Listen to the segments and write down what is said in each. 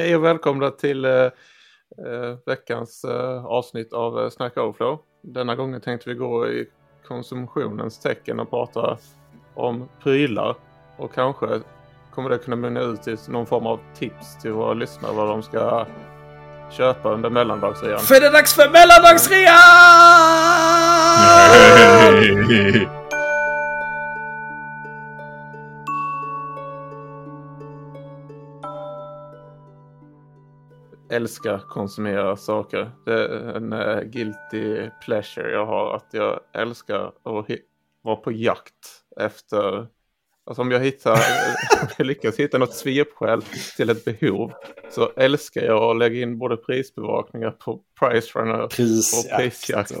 Hej och välkomna till eh, eh, veckans eh, avsnitt av eh, Snack Overflow. Denna gången tänkte vi gå i konsumtionens tecken och prata om prylar. Och kanske kommer det kunna mynna ut i någon form av tips till våra lyssnare vad de ska köpa under mellandagsrean. För det är dags för mellandagsrean! älskar konsumera saker. Det är en uh, guilty pleasure jag har. Att jag älskar att vara på jakt efter... Alltså om jag hittar, om jag lyckas hitta något svepskäl till ett behov så älskar jag att lägga in både prisbevakningar på Price Runner Prisjakt. och prisjakt.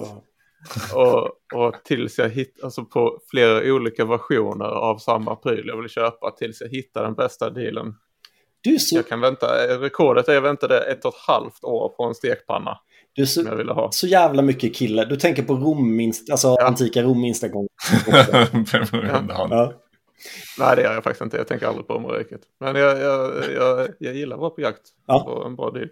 Och, och tills jag hittar, alltså på flera olika versioner av samma pryl jag vill köpa tills jag hittar den bästa dealen du så... Jag kan vänta, rekordet är jag väntade ett och ett halvt år på en stekpanna. Du så, jag ville ha. så jävla mycket kille. Du tänker på Rom, alltså ja. antika Rom minsta gång. ja. Nej, det gör jag faktiskt inte. Jag tänker aldrig på romarriket. Men jag, jag, jag, jag gillar att vara på jakt ja. på en bra deal.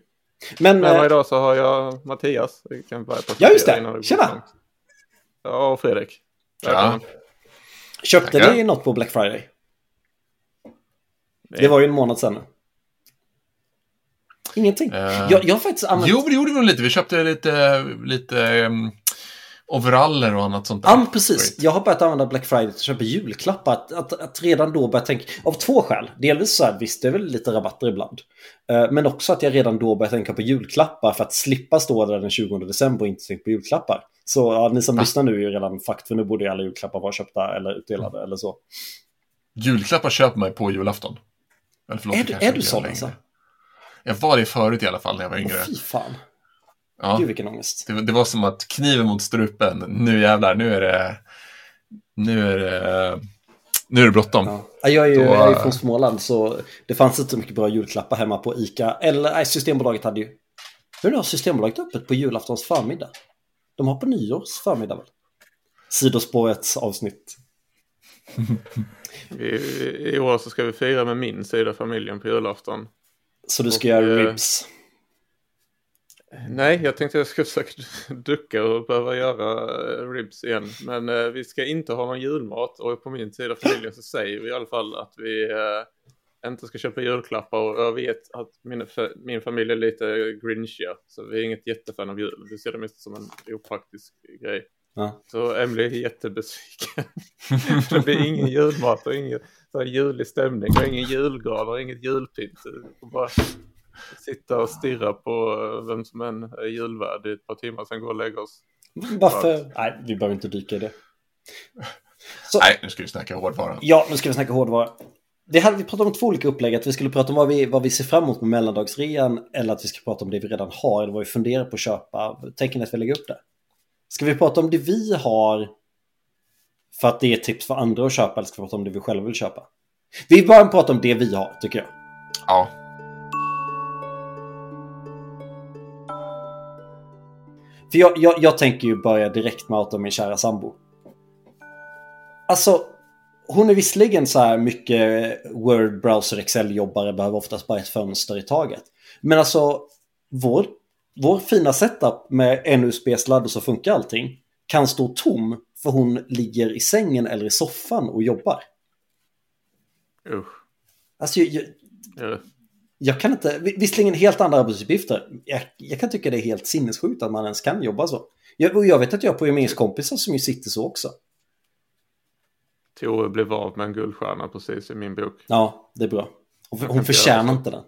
Men, Men äh... idag så har jag Mattias. Vi kan börja på ja, just det. Tjena! Ja, och Fredrik. Ja. Köpte Tackar. ni något på Black Friday? Nej. Det var ju en månad sedan. Ingenting. Uh, jag, jag har faktiskt använt... Jo, det gjorde vi lite. Vi köpte lite, lite um, overaller och annat sånt där. Ja, precis. Great. Jag har börjat använda Black Friday till att köpa julklappar. Att, att, att, redan då börja tänka, av två skäl. Delvis så här, visst det är väl lite rabatter ibland. Uh, men också att jag redan då börjar tänka på julklappar för att slippa stå där den 20 december och inte tänka på julklappar. Så ja, ni som ah. lyssnar nu är ju redan fakt, för nu borde ju alla julklappar vara köpta eller utdelade mm. eller så. Julklappar köper man på julafton. Eller förlåt, är du, är du sån alltså? Jag var det förut i alla fall när jag var yngre. Åh, fy fan. Ja. Gud vilken ångest. Det, det, var som att kniven mot strupen. Nu jävlar, nu är det... Nu är det... Nu är det bråttom. Ja. Jag är ju Då... jag är från Småland så det fanns inte så mycket bra julklappar hemma på ICA. Eller nej, Systembolaget hade ju... Hur har Systembolaget öppet på julaftons förmiddag? De har på nyårs förmiddag väl? Sidospårets avsnitt. I, I år så ska vi fira med min sida familjen på julafton. Så du ska och, göra eh, ribs? Nej, jag tänkte jag skulle försöka ducka och behöva göra eh, ribs igen. Men eh, vi ska inte ha någon julmat och på min sida familjen så säger vi i alla fall att vi eh, inte ska köpa julklappar och jag vet att min, min familj är lite grinchiga. Så vi är inget jättefan av jul. Vi ser det mest som en opraktisk grej. Ja. Så Emily är jättebesviken. det blir ingen julmat och ingen så julig stämning och ingen julgran och inget julpynt. Bara sitta och stirra på vem som än är julvärd i ett par timmar sen gå och lägga oss. Varför? Nej, vi behöver inte dyka i det. Så... Nej, nu ska vi snacka hårdvara. Ja, nu ska vi snacka hårdvara. Det hade vi pratat om två olika upplägg. Att vi skulle prata om vad vi, vad vi ser fram emot med mellandagsrean eller att vi ska prata om det vi redan har eller vad vi funderar på att köpa. Tänker ni att vi lägger upp det? Ska vi prata om det vi har för att det är tips för andra att köpa eller ska prata om det vi själva vill köpa? Vi börjar prata om det vi har, tycker jag. Ja. För jag, jag, jag tänker ju börja direkt med min kära sambo. Alltså, hon är visserligen så här mycket Word, Browser, Excel-jobbare, behöver oftast bara ett fönster i taget. Men alltså, vår vår fina setup med en USB-sladd och så funkar allting kan stå tom för hon ligger i sängen eller i soffan och jobbar. Usch. Alltså, jag, jag, jag kan inte, visserligen helt andra arbetsuppgifter. Jag, jag, kan tycka det är helt sinnessjukt att man ens kan jobba så. Jag, jag vet att jag har programmeringskompisar som ju sitter så också. Tore blev av med en guldstjärna precis i min bok. Ja, det är bra. Hon, hon förtjänar inte den.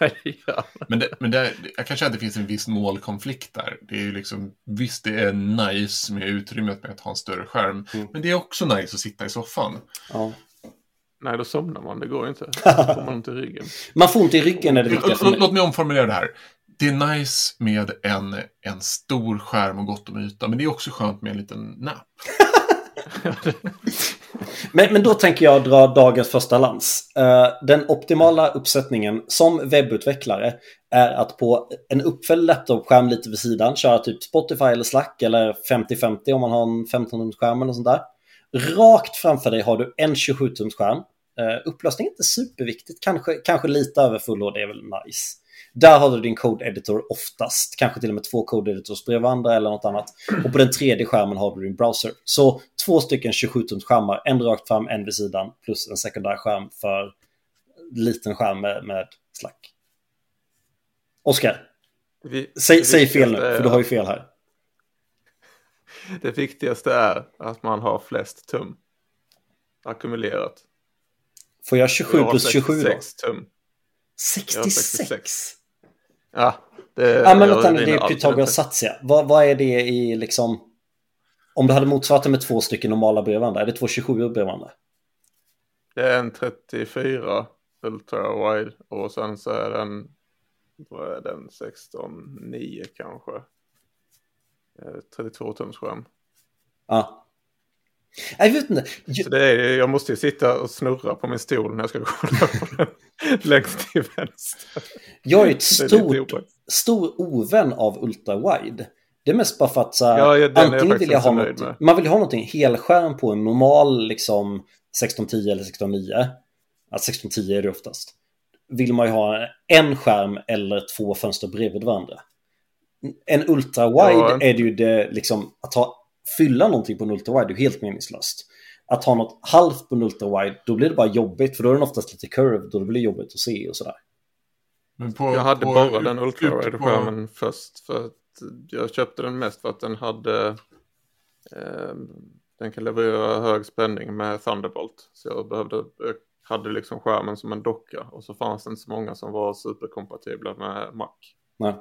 Nej, ja. Men, det, men det, jag kanske att det finns en viss målkonflikt där. Det är ju liksom, visst det är nice med utrymmet med att ha en större skärm. Mm. Men det är också nice att sitta i soffan. Ja. Nej, då somnar man. Det går inte. Då får man ont i ryggen. Man får ont i ryggen är det viktiga för mig. Låt mig omformulera det här. Det är nice med en, en stor skärm och gott om yta, men det är också skönt med en liten napp. Men, men då tänker jag dra dagens första lans. Eh, den optimala uppsättningen som webbutvecklare är att på en uppfälld laptopskärm lite vid sidan köra typ Spotify eller Slack eller 50-50 om man har en 15-tums skärm eller sånt där. Rakt framför dig har du en 27-tums skärm eh, upplösning är inte superviktigt, kanske, kanske lite över full HD är väl nice. Där har du din code editor oftast, kanske till och med två code editors bredvid varandra eller något annat. Och på den tredje skärmen har du din browser. Så två stycken 27-tums skärmar, en rakt fram, en vid sidan, plus en sekundär skärm för liten skärm med, med slack. Oskar, säg, säg fel nu, för du har ju fel här. Det viktigaste är att man har flest tum ackumulerat. Får jag 27 jag plus 27 då? tum. 66? 66. Ja, det, ja men nu, det är Pythagoras sats ja. Vad, vad är det i liksom... Om du hade motsvarat det med två stycken normala bredvid varandra, är det två 27 bredvid varandra? Det är en 34 ultra wide och sen så är den, vad är den, 16,9 kanske. 32 tums skärm. Ja. Jag vet inte. Så det är, jag måste ju sitta och snurra på min stol när jag ska kolla på den längst till vänster. Jag är ett stort, stor ovän av ultra-wide. Det är mest bara för att så här, ja, antingen vill jag ha något, man vill ha någonting helskärm på en normal liksom 1610 eller 1609. Ja, 1610 är det oftast. Vill man ju ha en skärm eller två fönster bredvid varandra. En ultra-wide ja. är det ju det liksom att ha fylla någonting på en ultrawide är helt meningslöst. Att ha något halvt på en ultrawide, då blir det bara jobbigt för då är den oftast lite curved och då blir det jobbigt att se och sådär. På, jag hade på, bara den ultrawide-skärmen först för att jag köpte den mest för att den hade eh, den kan leverera hög spänning med Thunderbolt. Så jag behövde, jag hade liksom skärmen som en docka och så fanns det inte så många som var superkompatibla med Mac. Nej.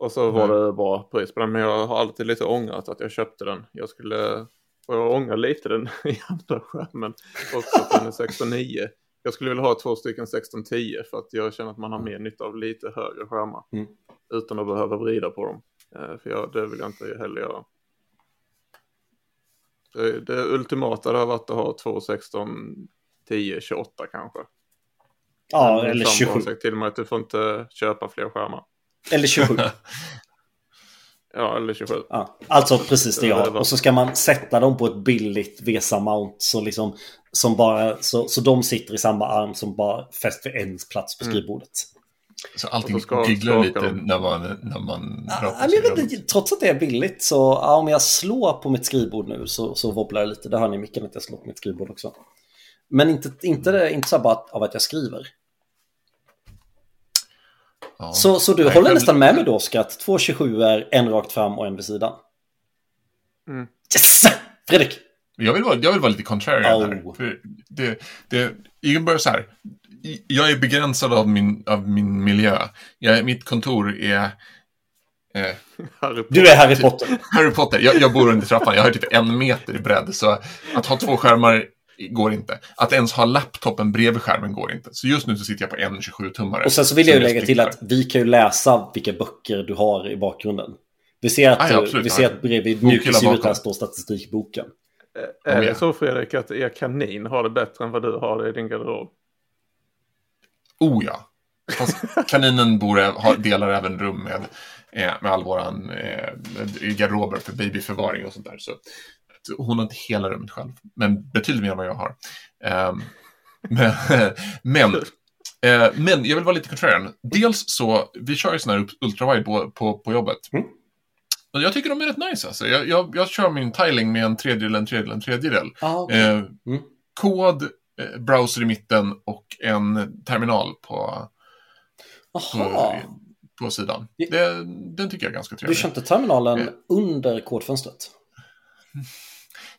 Och så var det bra pris på den, men jag har alltid lite ångrat att jag köpte den. Jag skulle, och jag ångrar lite den i andra skärmen, också att den är 16.9. Jag skulle vilja ha två stycken 16.10 för att jag känner att man har mer nytta av lite högre skärmar. Mm. Utan att behöva vrida på dem. Eh, för jag, det vill jag inte heller göra. Det, det ultimata har varit att ha två 16, 10, 28 kanske. Ja, eller 27. till och med att du får inte köpa fler skärmar. Eller 27. ja, eller 27. Ja, alltså precis det jag. Och så ska man sätta dem på ett billigt VESA-mount. Så, liksom, som bara, så, så de sitter i samma arm som bara fäster en plats på mm. skrivbordet. Mm. Så allting gigglar lite när man, när man ja, jag vet inte, Trots att det är billigt så ja, om jag slår på mitt skrivbord nu så, så wobblar det lite. Det hör ni mycket att jag slår på mitt skrivbord också. Men inte, inte, inte så bara av att jag skriver. Så, så du Nej, håller nästan med mig då, Oskar, att två 27 är en rakt fram och en vid sidan? Mm. Yes! Fredrik! Jag vill vara, jag vill vara lite contrarian oh. här. För det, det, jag börjar så här. Jag är begränsad av min, av min miljö. Jag, mitt kontor är... Eh, du är Harry Potter. Harry Potter. Jag, jag bor under trappan. Jag har typ en meter i bredd. Så att ha två skärmar går inte. Att ens ha laptopen bredvid skärmen går inte. Så just nu så sitter jag på en 27-tummare. Och sen så vill jag ju lägga till att vi kan ju läsa vilka böcker du har i bakgrunden. Vi ser att, ja, absolut, vi ser att bredvid mjukisdjuret här står statistikboken. Är det så Fredrik att er kanin har det bättre än vad du har det i din garderob? Oh ja. Fast kaninen bor, delar även rum med, eh, med all våran eh, garderober för babyförvaring och sånt där. Så hon har inte hela rummet själv, men betydligt mer än vad jag har. Um, men, men, uh, men jag vill vara lite contrarian. Dels så, vi kör ju sådana här ultrawide på, på, på jobbet. Mm. Och jag tycker de är rätt nice alltså. Jag, jag, jag kör min tiling med en tredjedel, en tredjedel, en tredjedel. Ah, okay. uh, mm. Kod, uh, browser i mitten och en terminal på, på, på, sidan. Det, den tycker jag är ganska trevlig. Du kör inte terminalen under kodfönstret?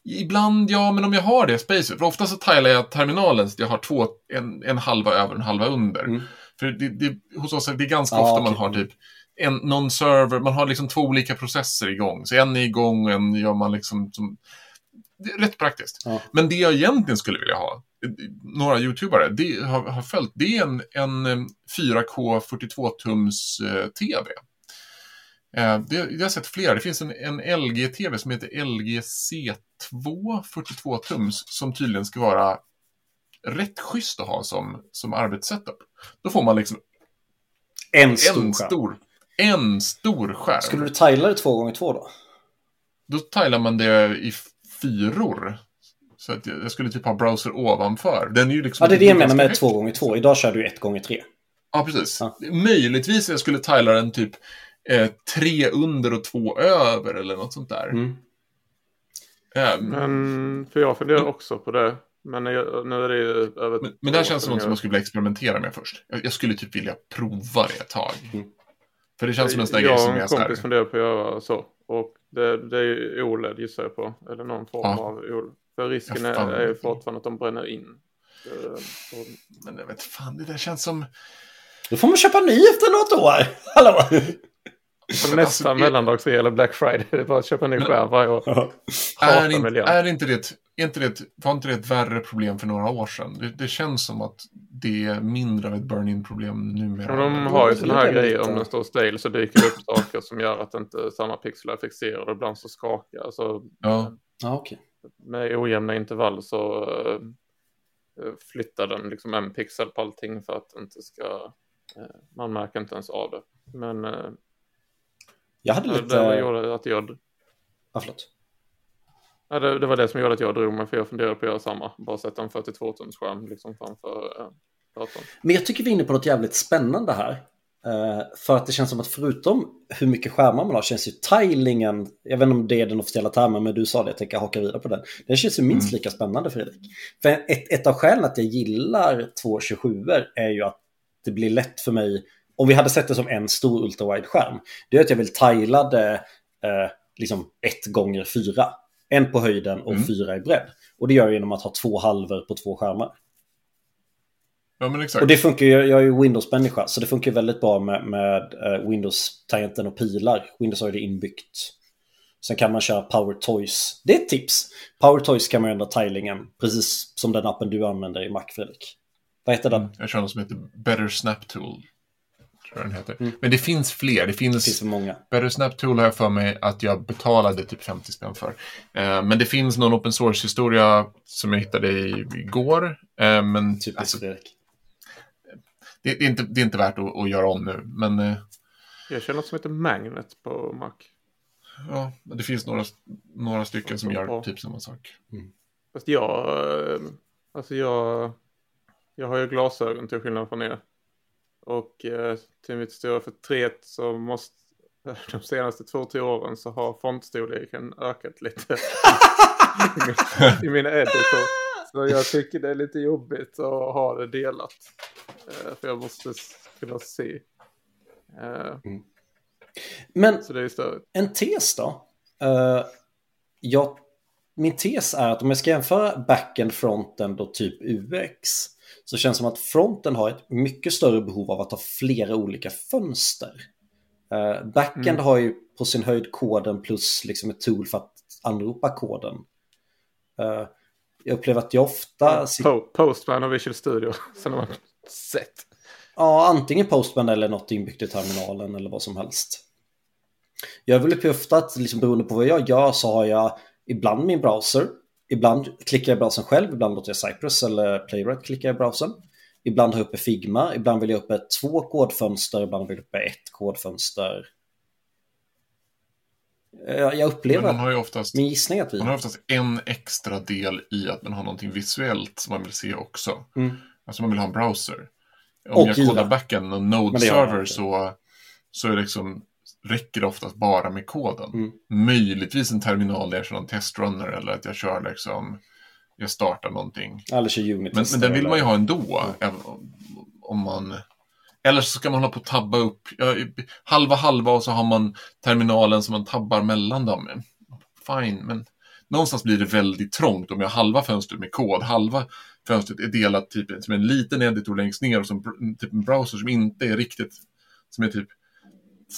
Ibland, ja, men om jag har det spacet. För ofta så tilar jag terminalen så att jag har två, en, en halva över och en halva under. Mm. För det, det, hos oss är det ganska ah, ofta okay. man har typ en, någon server, man har liksom två olika processer igång. Så en är igång och en gör man liksom som, det är rätt praktiskt. Ja. Men det jag egentligen skulle vilja ha, några YouTubare det har, har följt, det är en, en 4K 42-tums eh, TV. Eh, det, jag har sett flera. Det finns en, en LG-TV som heter LG C2 42 tums som tydligen ska vara rätt schysst att ha som, som arbetssetup. Då får man liksom en stor, en stor, en stor skärm. Skulle du tila det två gånger två då? Då tilar man det i fyror. Så att jag skulle typ ha browser ovanför. Den är ju liksom ja, det är det jag menar med 2x2. Idag kör du 1x3. Ja, precis. Ja. Möjligtvis jag skulle tila den typ eh, tre under och två över eller något sånt där. Mm. Um, men, för jag funderar också på det. Men nu är det ju över... Men, men det här känns som något som man skulle vilja experimentera med först. Jag, jag, skulle typ vilja prova det ett tag. Mm. För det känns som en sån där grej som här... Jag och en kompis funderar på att göra så. Och det, det är ju OLED gissar jag på. Eller någon form ja. av OLED. För risken är, är ju fortfarande att de bränner in. Men jag vet fan, det där känns som... Då får man köpa ny efter något år. Hallå! Nästa alltså, mellandagsrea eller Black Friday, det är bara att köpa en ny skärm varje år. Är, in, är, inte det, är inte det, var inte det ett värre problem för några år sedan? Det, det känns som att det är mindre av ett burn-in-problem numera. de har ju sådana här grejer, om den står still så dyker det upp saker som gör att inte samma pixlar är fixerade, ibland så skakar. Alltså, ja. Ja, okay. Med ojämna intervall så uh, flyttar den liksom en pixel på allting för att inte ska, uh, man märker inte ens av det. Men uh, jag hade lite... Det gjorde att jag... Ja, förlåt. Ja, det, det, var det som gjorde att jag drog mig, för jag funderade på att göra samma. Bara sätta en 42-tums skärm liksom framför äh, datorn. Men jag tycker vi är inne på något jävligt spännande här. Uh, för att det känns som att förutom hur mycket skärmar man har känns ju tilingen, jag vet inte om det är den officiella termen, men du sa det, jag tänker haka vidare på den. Den känns ju minst mm. lika spännande Fredrik. För ett, ett av skälen att jag gillar 227 är ju att det blir lätt för mig om vi hade sett det som en stor ultrawide-skärm, det är att jag vill tajla det eh, liksom ett gånger fyra. En på höjden och mm. fyra i bredd. Och det gör jag genom att ha två halvor på två skärmar. Ja, men exakt. Och det funkar ju, jag är ju Windows-människa, så det funkar väldigt bra med, med uh, Windows-tangenten och pilar. Windows har ju det inbyggt. Sen kan man köra Power Toys. Det är ett tips. Power Toys kan man ändra tilingen, precis som den appen du använder i Mac, Fredrik. Vad heter den? Jag kör något som heter Better Snap Tool tror jag den heter. Mm. Men det finns fler. Det finns, det finns för många. Better Snap Tool har jag för mig att jag betalade typ 50 spänn för. Eh, men det finns någon open source-historia som jag hittade igår. Eh, men typ alltså, det, det, är inte, det är inte värt att, att göra om nu. Men, eh, jag känner något som heter Magnet på Mac. Ja, det finns några, några stycken som gör typ samma sak. Mm. Fast jag, eh, alltså jag, jag har ju glasögon till skillnad från er. Och eh, till mitt stora förtret så måste de senaste två, tre åren så har fontstorleken ökat lite i mina editor. Så jag tycker det är lite jobbigt att ha det delat. Eh, för jag måste kunna se. Eh, mm. Men en tes då? Uh, jag, min tes är att om jag ska jämföra backend, frontend och typ UX så känns det som att fronten har ett mycket större behov av att ha flera olika fönster. Uh, backend mm. har ju på sin höjd koden plus liksom ett tool för att anropa koden. Uh, jag upplever att jag ofta... Ja, Postman och Visual Studio, sen har man sett. Ja, antingen Postman eller något inbyggt i terminalen eller vad som helst. Jag vill upp ofta att liksom, beroende på vad jag gör så har jag ibland min browser Ibland klickar jag i browsern själv, ibland låter jag Cypress eller Playwright klicka i browsern. Ibland har jag uppe Figma, ibland vill jag uppe två kodfönster, ibland vill jag uppe ett kodfönster. Jag upplever man har ju oftast, min gissning att vi... Man har oftast en extra del i att man har någonting visuellt som man vill se också. Mm. Alltså man vill ha en browser. Om och jag kodar backen och Node-server så, så är det liksom räcker det oftast bara med koden. Mm. Möjligtvis en terminal där jag kör någon testrunner eller att jag kör liksom, jag startar någonting. Eller kör unit men, men den vill man ju ha ändå. Mm. Om man... Eller så ska man hålla på att tabba upp ja, halva halva och så har man terminalen som man tabbar mellan dem. Fine, men någonstans blir det väldigt trångt om jag har halva fönstret med kod, halva fönstret är delat typ som en liten editor längst ner och som typ en browser som inte är riktigt, som är typ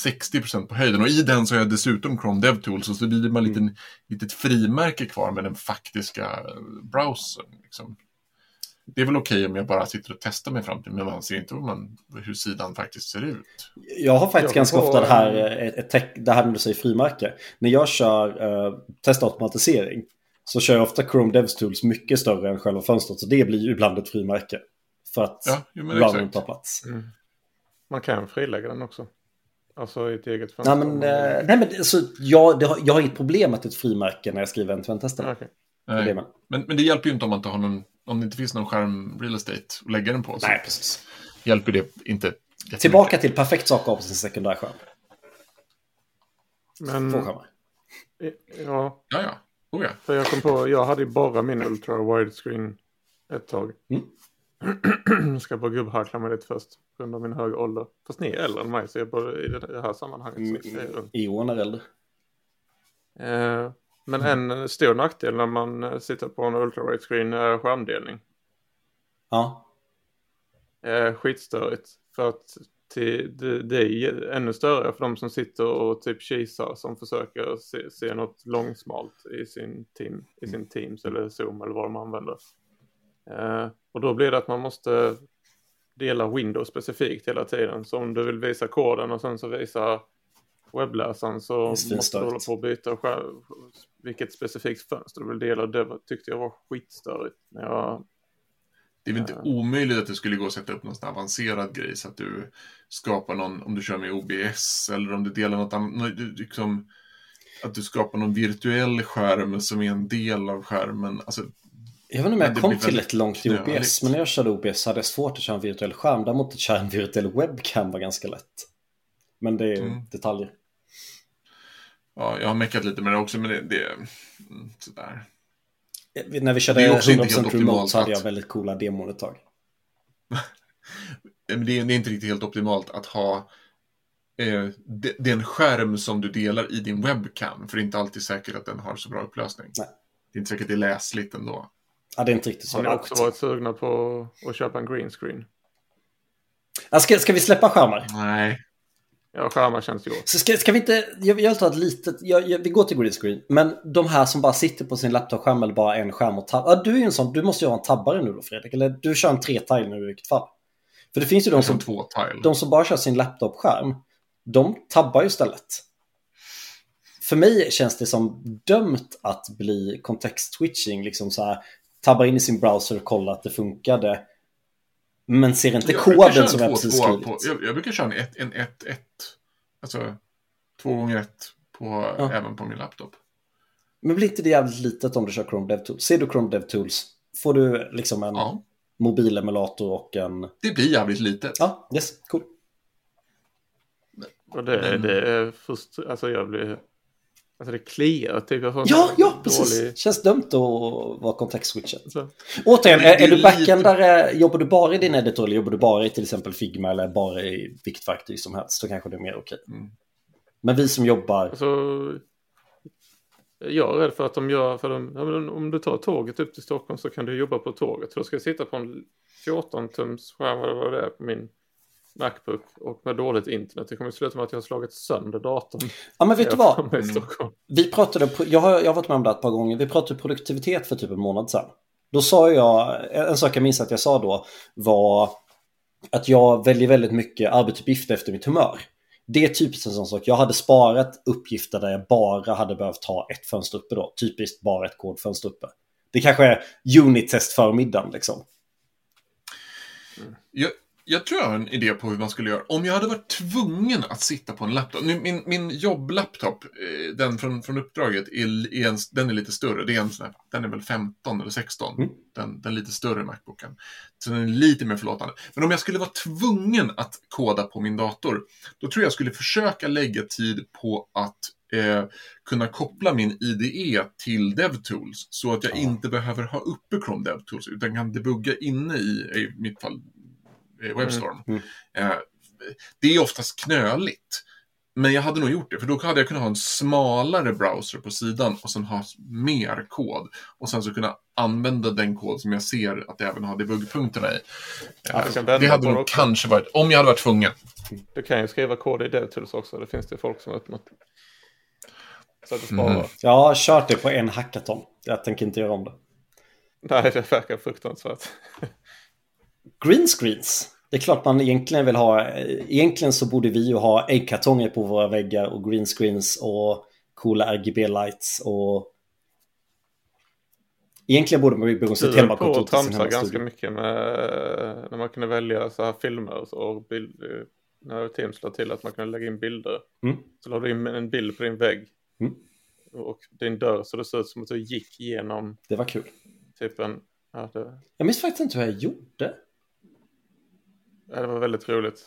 60% på höjden och i den så har jag dessutom Chrome DevTools och så blir det bara ett mm. litet frimärke kvar med den faktiska eh, browsern. Liksom. Det är väl okej okay om jag bara sitter och testar mig fram till, men man ser inte hur, man, hur sidan faktiskt ser ut. Jag har faktiskt jag ganska ofta det här, eh, ett, ett, det här när du säger frimärke. När jag kör uh, testautomatisering så kör jag ofta Chrome DevTools mycket större än själva fönstret. Så det blir ju ibland ett frimärke. För att ja, jo, tar plats. Mm. Man kan frilägga den också. Alltså i ett eget fönster? Nej men, eh, nej, men alltså, jag, har, jag har inget problem att det är ett frimärke när jag skriver en tester. Okay. Nej. Det men, men det hjälper ju inte om man inte har någon, om det inte finns någon skärm real estate att lägga den på. Nej, precis. Hjälper det inte Tillbaka till perfekt sak på sin sekundärskärm. Men... Två skärmar. Ja. Ja, ja. Oh, ja. För jag kom på, jag hade ju bara min ultra widescreen ett tag. Mm. Ska bara gubbhackla mig lite först. På grund av min höga ålder. Fast ni är äldre än mig så jag borde i det här sammanhanget. Mm, Ion är äldre. Eh, men en stor nackdel när man eh, sitter på en ultra widescreen är skärmdelning. Ja. Eh, skitstörigt. För att till, det, det är ännu större för de som sitter och typ kisar som försöker se, se något långsmalt i sin, team, i sin Teams eller Zoom eller vad de använder. Eh, och då blir det att man måste dela Windows specifikt hela tiden. Så om du vill visa koden och sen så visa webbläsaren så måste du hålla på att byta vilket specifikt fönster du vill dela. Det tyckte jag var skitstörigt när jag det är väl inte omöjligt att det skulle gå att sätta upp någon sån avancerad grej så att du skapar någon, om du kör med OBS eller om du delar något annat, liksom, att du skapar någon virtuell skärm som är en del av skärmen. Alltså, jag vet inte om jag kom tillräckligt långt i OBS, men när jag körde OBS hade jag svårt att köra en virtuell skärm. Däremot att köra en virtuell webcam var ganska lätt. Men det är mm. detaljer. Ja, jag har meckat lite med det också, men det, det är mm, sådär. När vi körde 100% remote så hade jag väldigt coola demon ett tag. Det är, det är, inte riktigt helt optimalt att ha eh, den skärm som du delar i din webcam. För det är inte alltid säkert att den har så bra upplösning. Nej. Det är inte säkert att det är läsligt ändå. Ja, det är inte riktigt så Har ni också varit sugna på att köpa en green screen? Ja, ska, ska vi släppa skärmar? Nej. Ja, skärmar känns ju gott. Så ska, ska vi inte, jag, jag tar ett litet, jag, jag, vi går till green screen. Men de här som bara sitter på sin laptop-skärm eller bara en skärm och tabbar. Ja, du är ju en sån, du måste ju ha en tabbare nu då Fredrik. Eller du kör en tre-tile nu i vilket fall. För det finns ju de som, två tile. de som bara kör sin laptop-skärm. De tabbar ju istället. För mig känns det som dömt att bli kontext-switching. Liksom så här, tabba in i sin browser och kolla att det funkade. Men ser inte koden som jag precis skrivit. På, jag, jag, brukar köra en 1-1-1. Alltså två gånger ett på, ja. även på min laptop. Men blir inte det jävligt litet om du kör Chrome DevTools? Ser du Chrome DevTools får du liksom en ja. mobilemulator och en... Det blir jävligt litet. Ja, yes, cool. Och det, det är först, alltså jag blir Alltså det kliar typ. Jag ja, ja, precis. Känns dumt att vara kontextswitchad. Alltså. Återigen, är, är du backendare, jobbar du bara i din editor eller jobbar du bara i till exempel Figma eller bara i vilket verktyg som helst så kanske det är mer okej. Mm. Men vi som jobbar... Alltså, jag är rädd för att de gör, för de, om du tar tåget upp till Stockholm så kan du jobba på tåget. För då ska jag sitta på en 14-tums skärm eller vad det är på min Macbook och med dåligt internet. Det kommer sluta med att jag har slagit sönder datorn. Ja men vet du vad? Mm. Vi pratade, jag har, jag har varit med om det ett par gånger, vi pratade produktivitet för typ en månad sedan. Då sa jag, en sak jag minns att jag sa då var att jag väljer väldigt mycket arbetsuppgifter efter mitt humör. Det är typiskt en sån sak. Jag hade sparat uppgifter där jag bara hade behövt ha ett fönster uppe då. Typiskt bara ett kodfönster uppe. Det kanske är unit-test förmiddagen liksom. Mm. Jag, jag tror jag har en idé på hur man skulle göra. Om jag hade varit tvungen att sitta på en laptop. Min, min jobblaptop, eh, den från, från uppdraget, är, är en, den är lite större. Det är en sån här, den är väl 15 eller 16. Mm. Den, den lite större Macbooken. Så den är lite mer förlåtande. Men om jag skulle vara tvungen att koda på min dator, då tror jag skulle försöka lägga tid på att eh, kunna koppla min IDE till DevTools så att jag ja. inte behöver ha uppe Chrome DevTools utan kan debugga inne i, i mitt fall, Webstorm. Mm. Mm. det är oftast knöligt. Men jag hade nog gjort det, för då hade jag kunnat ha en smalare browser på sidan och sen ha mer kod. Och sen så kunna använda den kod som jag ser att jag även har debuggpunkterna i. Ja, det hade nog också. kanske varit, om jag hade varit tvungen. Du kan ju skriva kod i DevTools också, det finns det folk som har öppnat. Så att det sparar. Mm. Jag har kört det på en hackathon. Jag tänker inte göra om det. Nej, det verkar fruktansvärt. Greenscreens. Det är klart man egentligen vill ha, egentligen så borde vi ju ha äggkartonger på våra väggar och greenscreens och coola RGB-lights och Egentligen borde man bygga sitt hemmakontor till sin hemmastudio. ganska mycket med när man kunde välja så här filmer och, och bild, när Teams lade till att man kunde lägga in bilder. Mm. Så la du in en bild på din vägg. Mm. och din dörr så det ser ut som att du gick igenom Det var kul. typ en... Ja, det, Jag minns faktiskt inte hur jag gjorde. Ja, det var väldigt roligt.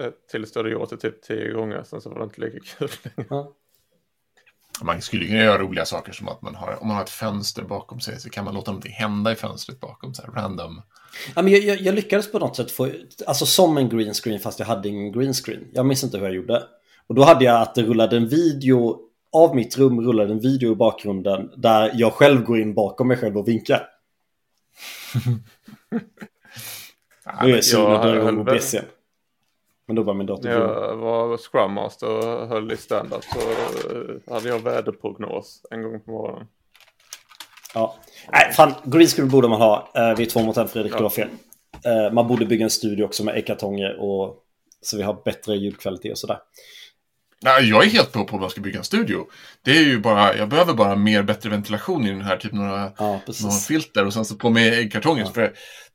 Eh, Tills du hade gjort det typ tio gånger, sen så var det inte lika kul längre. Ja. Man skulle kunna göra roliga saker som att man har, om man har ett fönster bakom sig så kan man låta någonting hända i fönstret bakom. Så här, random. Ja, men jag, jag, jag lyckades på något sätt få, alltså som en green screen fast jag hade ingen green screen. Jag minns inte hur jag gjorde. Och då hade jag att det rullade en video, av mitt rum rullade en video i bakgrunden där jag själv går in bakom mig själv och vinkar. Nu är jag jag drar igång höll- OBS igen. Men då var min dator jag var Scrum Master och höll i stand-up så eh, hade jag väderprognos en gång på morgonen. Ja. Nej, fan, green screen borde man ha. Eh, vi är två mot en, Fredrik, Ja. du har fel. Eh, man borde bygga en studio också med ekartonger och så vi har bättre ljudkvalitet och sådär. Nej, jag är helt på på att man ska bygga en studio. Det är ju bara, jag behöver bara mer bättre ventilation i den här, typ några, Ja, några filter och sen så på med äggkartongen får jag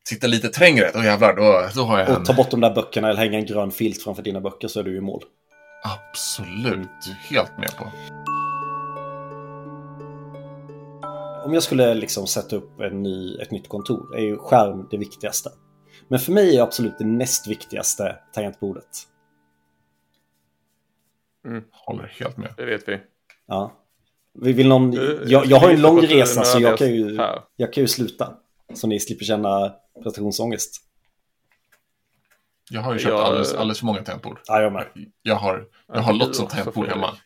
sitta lite trängre. Då jävlar, då, då har jag en... Och ta bort de där böckerna eller hänga en grön filt framför dina böcker så är du i mål. Absolut, helt med på. Om jag skulle liksom sätta upp en ny, ett nytt kontor är ju skärm det viktigaste. Men för mig är absolut det näst viktigaste tangentbordet. Håller helt med. Det vet vi. Ja. Vi vill någon, jag, jag har ju en lång resa så jag kan, ju, jag kan ju sluta. Så ni slipper känna prestationsångest. Jag har ju köpt Jag- alldeles, alldeles för många tangentbord. Ja, jag med. Jag har, jag Ja, har lots av tangentbord hemma.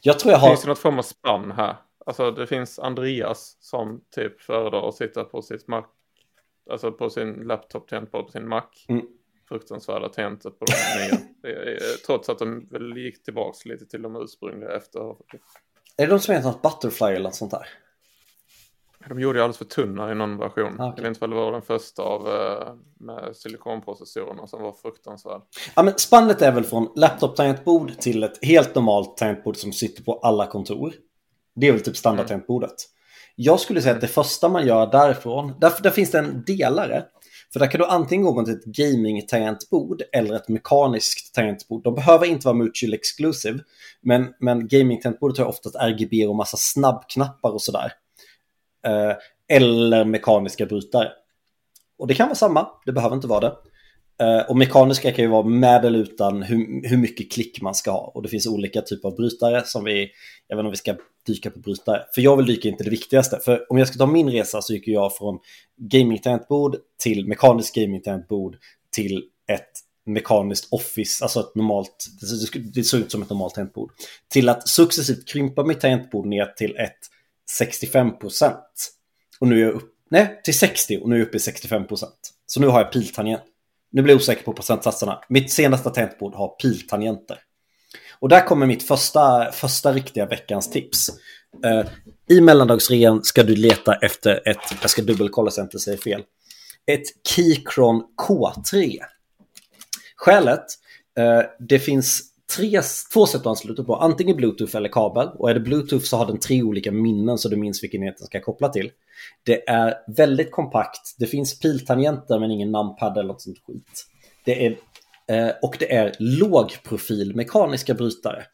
Jag tror jag har... Finns det något form av spann här? Alltså det finns Andreas som typ föredrar att sitta på sitt Mac, alltså på sin laptop tangentbord på sin Mac. Mm. Fruktansvärda tangenter på de nya. Är, trots att de väl gick tillbaks lite till de ursprungliga efter. Är det de som heter något Butterfly eller något sånt där? De gjorde ju alldeles för tunna i någon version. Ah, okej. Jag vet inte vad det var den första av eh, med silikonprocessorerna som var fruktansvärd. Ja, men spannet är väl från laptop-tangentbord till ett helt normalt tangentbord som sitter på alla kontor. Det är väl typ standard-tangentbordet. Jag skulle säga att det första man gör därifrån, där, där finns det en delare. För där kan du antingen gå till ett gaming-tangentbord eller ett mekaniskt tangentbord. De behöver inte vara mutual exclusive. Men, men gaming-tangentbordet har oftast RGB och massa snabbknappar och sådär. Eh, eller mekaniska brytare. Och det kan vara samma, det behöver inte vara det. Eh, och mekaniska kan ju vara med eller utan hur, hur mycket klick man ska ha. Och det finns olika typer av brytare som vi, jag vet inte om vi ska dyka på brytare. För jag vill dyka inte det viktigaste. För om jag ska ta min resa så gick jag från gaming-tangentbord till mekaniskt gaming-tangentbord till ett mekaniskt office, alltså ett normalt, det såg det ser ut som ett normalt tangentbord. Till att successivt krympa mitt tangentbord ner till ett 65 procent. Och nu är jag upp, nej, till 60 och nu är jag uppe i 65 procent. Så nu har jag piltangent. Nu blir jag osäker på procentsatserna. Mitt senaste tangentbord har piltangenter. Och där kommer mitt första, första riktiga veckans tips. Eh, I mellandagsrean ska du leta efter ett, jag ska dubbelkolla så jag inte säger fel, ett Keychron K3. Skälet, eh, det finns tre, två sätt att ansluta på, antingen Bluetooth eller kabel. Och är det Bluetooth så har den tre olika minnen så du minns vilken enhet den ska koppla till. Det är väldigt kompakt, det finns piltangenter men ingen numpad eller något sånt skit. Det är, eh, och det är lågprofil mekaniska brytare.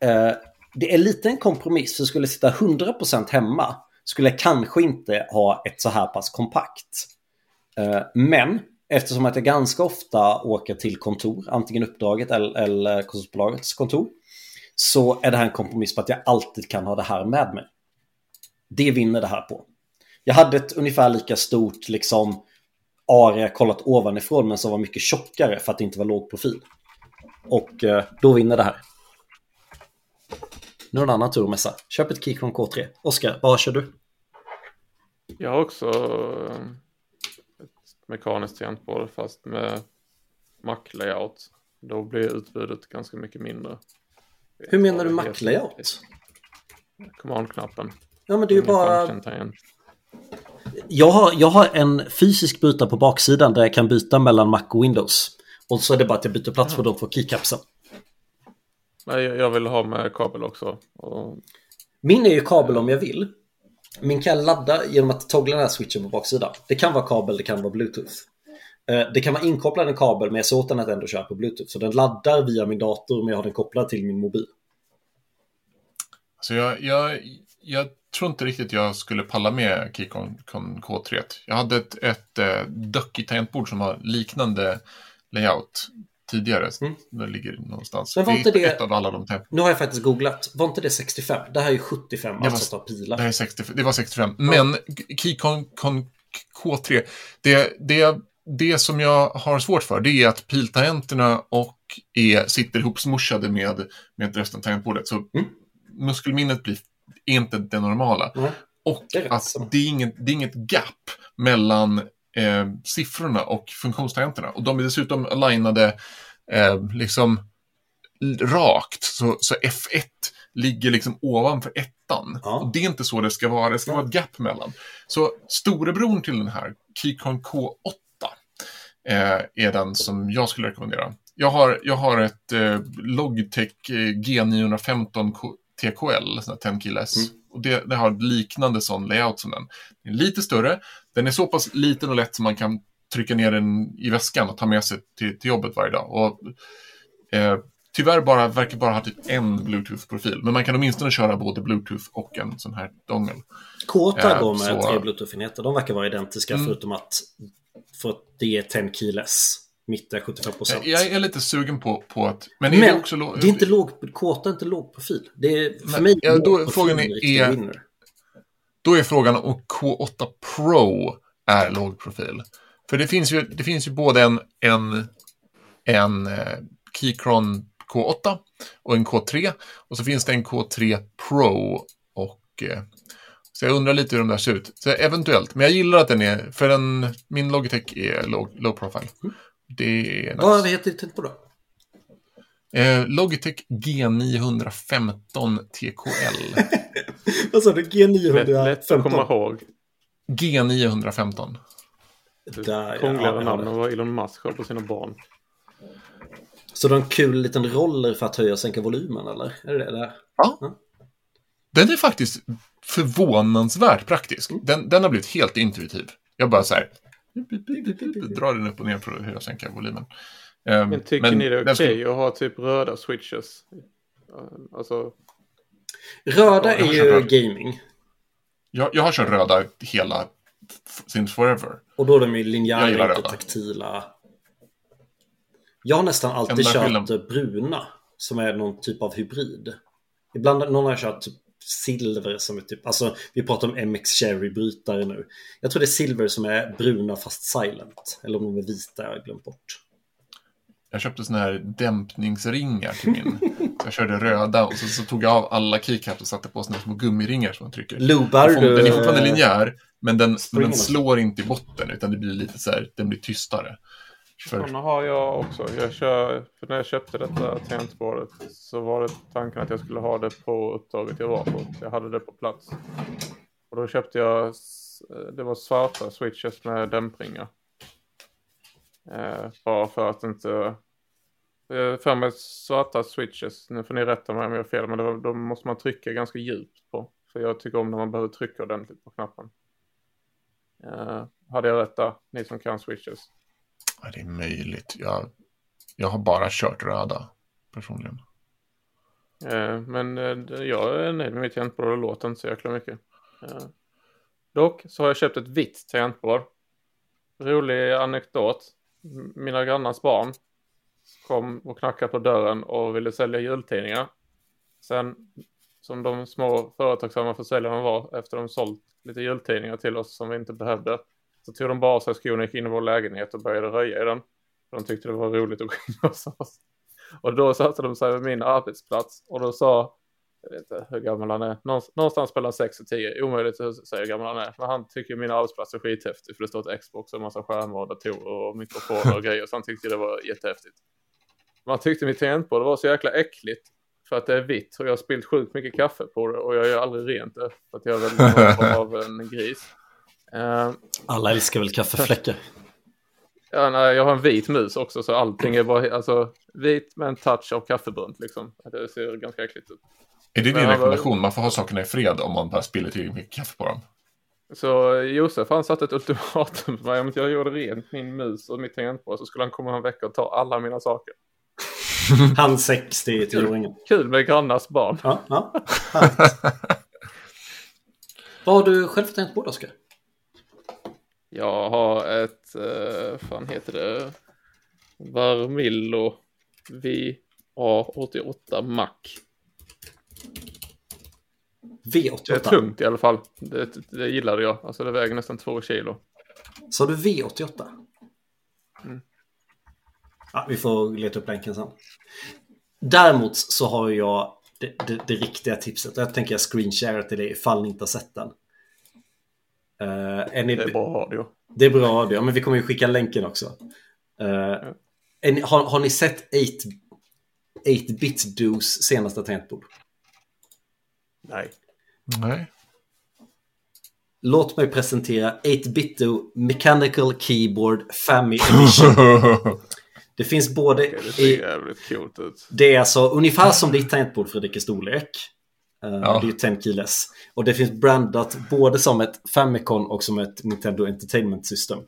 Eh, det är lite en kompromiss, för skulle jag sitta 100% hemma skulle jag kanske inte ha ett så här pass kompakt. Eh, Men eftersom att jag ganska ofta åker till kontor, antingen uppdraget eller, eller konsultbolagets kontor, så är det här en kompromiss på att jag alltid kan ha det här med mig. Det vinner det här på. Jag hade ett ungefär lika stort liksom area kollat ovanifrån men som var mycket tjockare för att det inte var låg profil. Och eh, då vinner det här. Nu är det en annan tur att mässa. Köp ett Keychron K3. Oskar, vad kör du? Jag har också eh, mekaniskt tangentbord fast med Mac-layout. Då blir utbudet ganska mycket mindre. Hur menar du Mac-layout? Command-knappen. Ja men det är ju bara... Jag har, jag har en fysisk brytare på baksidan där jag kan byta mellan Mac och Windows. Och så är det bara att jag byter plats på de två keycapsen. Nej, jag jag vill ha med kabel också. Och Min är ju kabel om jag vill. Min kan jag ladda genom att toggla den här switchen på baksidan. Det kan vara kabel, det kan vara bluetooth. Eh, det kan vara inkopplad en kabel men jag ser åt den att ändå köra på bluetooth. Så den laddar via min dator men jag har den kopplad till min mobil. Så jag, jag, jag tror inte riktigt jag skulle palla med Keycon K3. Jag hade ett, ett eh, ducky tangentbord som har liknande layout tidigare. Mm. Det ligger någonstans. Men var inte det, ett av alla de Nu har jag faktiskt googlat. Var inte det 65? Det här är ju 75, det alltså var, pilar. Det, är 65, det var 65. Ja. Men Keycon K3, det, det, det som jag har svårt för det är att piltangenterna och är, sitter ihopsmushade med, med resten av tangentbordet. Så mm. muskelminnet blir inte det normala. Mm. Och det att det är, inget, det är inget gap mellan eh, siffrorna och funktionstangenterna. Och de är dessutom alignade eh, liksom rakt. Så, så F1 ligger liksom ovanför ettan. Ja. Och det är inte så det ska vara, det ska vara ett gap mellan. Så storebror till den här, Keychron K8, eh, är den som jag skulle rekommendera. Jag har, jag har ett eh, Logitech eh, G915 TKL, sån 10 keyless. Mm. Och det, det, har liknande sån layout som den. Den är lite större, den är så pass liten och lätt som man kan trycka ner den i väskan och ta med sig till, till jobbet varje dag. Och, eh, tyvärr bara, verkar bara ha typ en Bluetooth-profil, men man kan åtminstone köra både Bluetooth och en sån här dongel. Kåta eh, går med så... tre Bluetooth-enheter, de verkar vara identiska mm. förutom att för att det är 10 keyless. Mitt är 75 procent. Jag är lite sugen på, på att... Men, är men det, också det är inte låg, Kåta är inte låg profil. Det är för mig ja, då, frågan är, är Då är frågan om K8 Pro är låg profil. För det finns ju, det finns ju både en, en, en eh, Keychron K8 och en K3. Och så finns det en K3 Pro och eh, så jag undrar lite hur de där ser ut. Så eventuellt, men jag gillar att den är, för den, min Logitech är low, low profile. Det är nice. Vad heter det på då? Eh, Logitech G915 TKL. Vad sa du? G915? Lätt att komma ihåg. G915. Krångligare ja, namn än vad Elon Musk har på sina barn. Så du har en kul liten roller för att höja och sänka volymen eller? Är det det? Ja. ja. Den är faktiskt förvånansvärt praktisk. Mm. Den, den har blivit helt intuitiv. Jag bara så här, drar den upp och ner för att höja sänka volymen. Um, men tycker men ni det är okej okay att ha typ röda switches? Alltså... Röda är ju gaming. Jag, jag har kört röda hela since forever. Och då är de ju linjära, inte taktila. Jag har nästan alltid kört skillnad. bruna, som är någon typ av hybrid. Ibland någon har kört typ silver som är typ, alltså vi pratar om MX Cherry brytare nu. Jag tror det är silver som är bruna fast silent. Eller om de är vita, jag har glömt bort. Jag köpte sådana här dämpningsringar till min. jag körde röda och så, så tog jag av alla keycaps och satte på sådana små gummiringar som man trycker. Lubar du? Den är fortfarande linjär, men den, men den slår inte i botten utan det blir lite så här, den blir tystare. Sådana har jag också. Jag kör, för när jag köpte detta tangentbordet så var det tanken att jag skulle ha det på uppdraget jag var på. Jag hade det på plats. Och då köpte jag, eh, det var svarta switches med dämpringar. Eh, bara för att inte, eh, för mig svarta switches, nu får ni rätta mig om jag har fel, men då, då måste man trycka ganska djupt på. För jag tycker om när man behöver trycka ordentligt på knappen. Eh, hade jag rätt där, ni som kan switches? Ja, det är möjligt. Jag, jag har bara kört röda personligen. Eh, men eh, jag är nöjd med mitt tangentbord och låter inte så jäkla mycket. Eh, dock så har jag köpt ett vitt tangentbord. Rolig anekdot. Mina grannars barn kom och knackade på dörren och ville sälja jultidningar. Sen som de små företagsamma försäljarna var efter de sålt lite jultidningar till oss som vi inte behövde så tog de bara av sig skorna, gick in i vår lägenhet och började röja i den. De tyckte det var roligt att gå in hos oss. Och då satte de sig vid min arbetsplats och då sa, jag vet inte hur gammal han är, någonstans mellan 6 och 10, omöjligt att säga hur gammal han är. Men han tycker min arbetsplats är skithäftig för det står ett Xbox och en massa skärmar och datorer och mikrofoner och grejer. Så han tyckte det var jättehäftigt. Man tyckte mitt tangentbord var så jäkla äckligt för att det är vitt och jag har spilt sjukt mycket kaffe på det och jag gör aldrig rent det för att jag är väl av en gris. Uh, Alla älskar väl kaffefläckar? ja, nej, jag har en vit mus också så allting är bara alltså, vit med en touch av kaffebrunt liksom. Det ser ganska äckligt ut. Är det din rekommendation? Man får ha sakerna i fred om man bara spiller tillräckligt mycket kaffe på dem? Så Josef han satte ett ultimatum för mig. Om jag gjorde rent min mus och mitt tangentbord så skulle han komma en vecka och ta alla mina saker. Han 60-10-åringen. Kul med grannars barn. Ja, ja. Vad har du själv tänkt på, Oskar? Jag har ett, uh, fan heter det, Varmillo VA88 Mac. V88? Det är tungt i alla fall. Det, det gillade jag. Alltså det väger nästan två kilo. Sa du V88? Mm. Ja, vi får leta upp länken sen. Däremot så har jag det, det, det riktiga tipset. Jag tänker jag screenshare till dig ifall ni inte har sett den. Uh, är ni... Det är bra radio. Det är bra radio, men vi kommer ju skicka länken också. Uh, ja. ni, har, har ni sett 8-bit Dos senaste tangentbord? Nej. Nej. Låt mig presentera 8-bit Mechanical Keyboard Family Edition. Det finns både... Det ser jävligt coolt ut. Det är alltså ungefär som ditt tangentbord Fredrik i storlek. Uh, ja. Det är ju 10 keyless. Och det finns brandat både som ett Famicom och som ett Nintendo Entertainment System.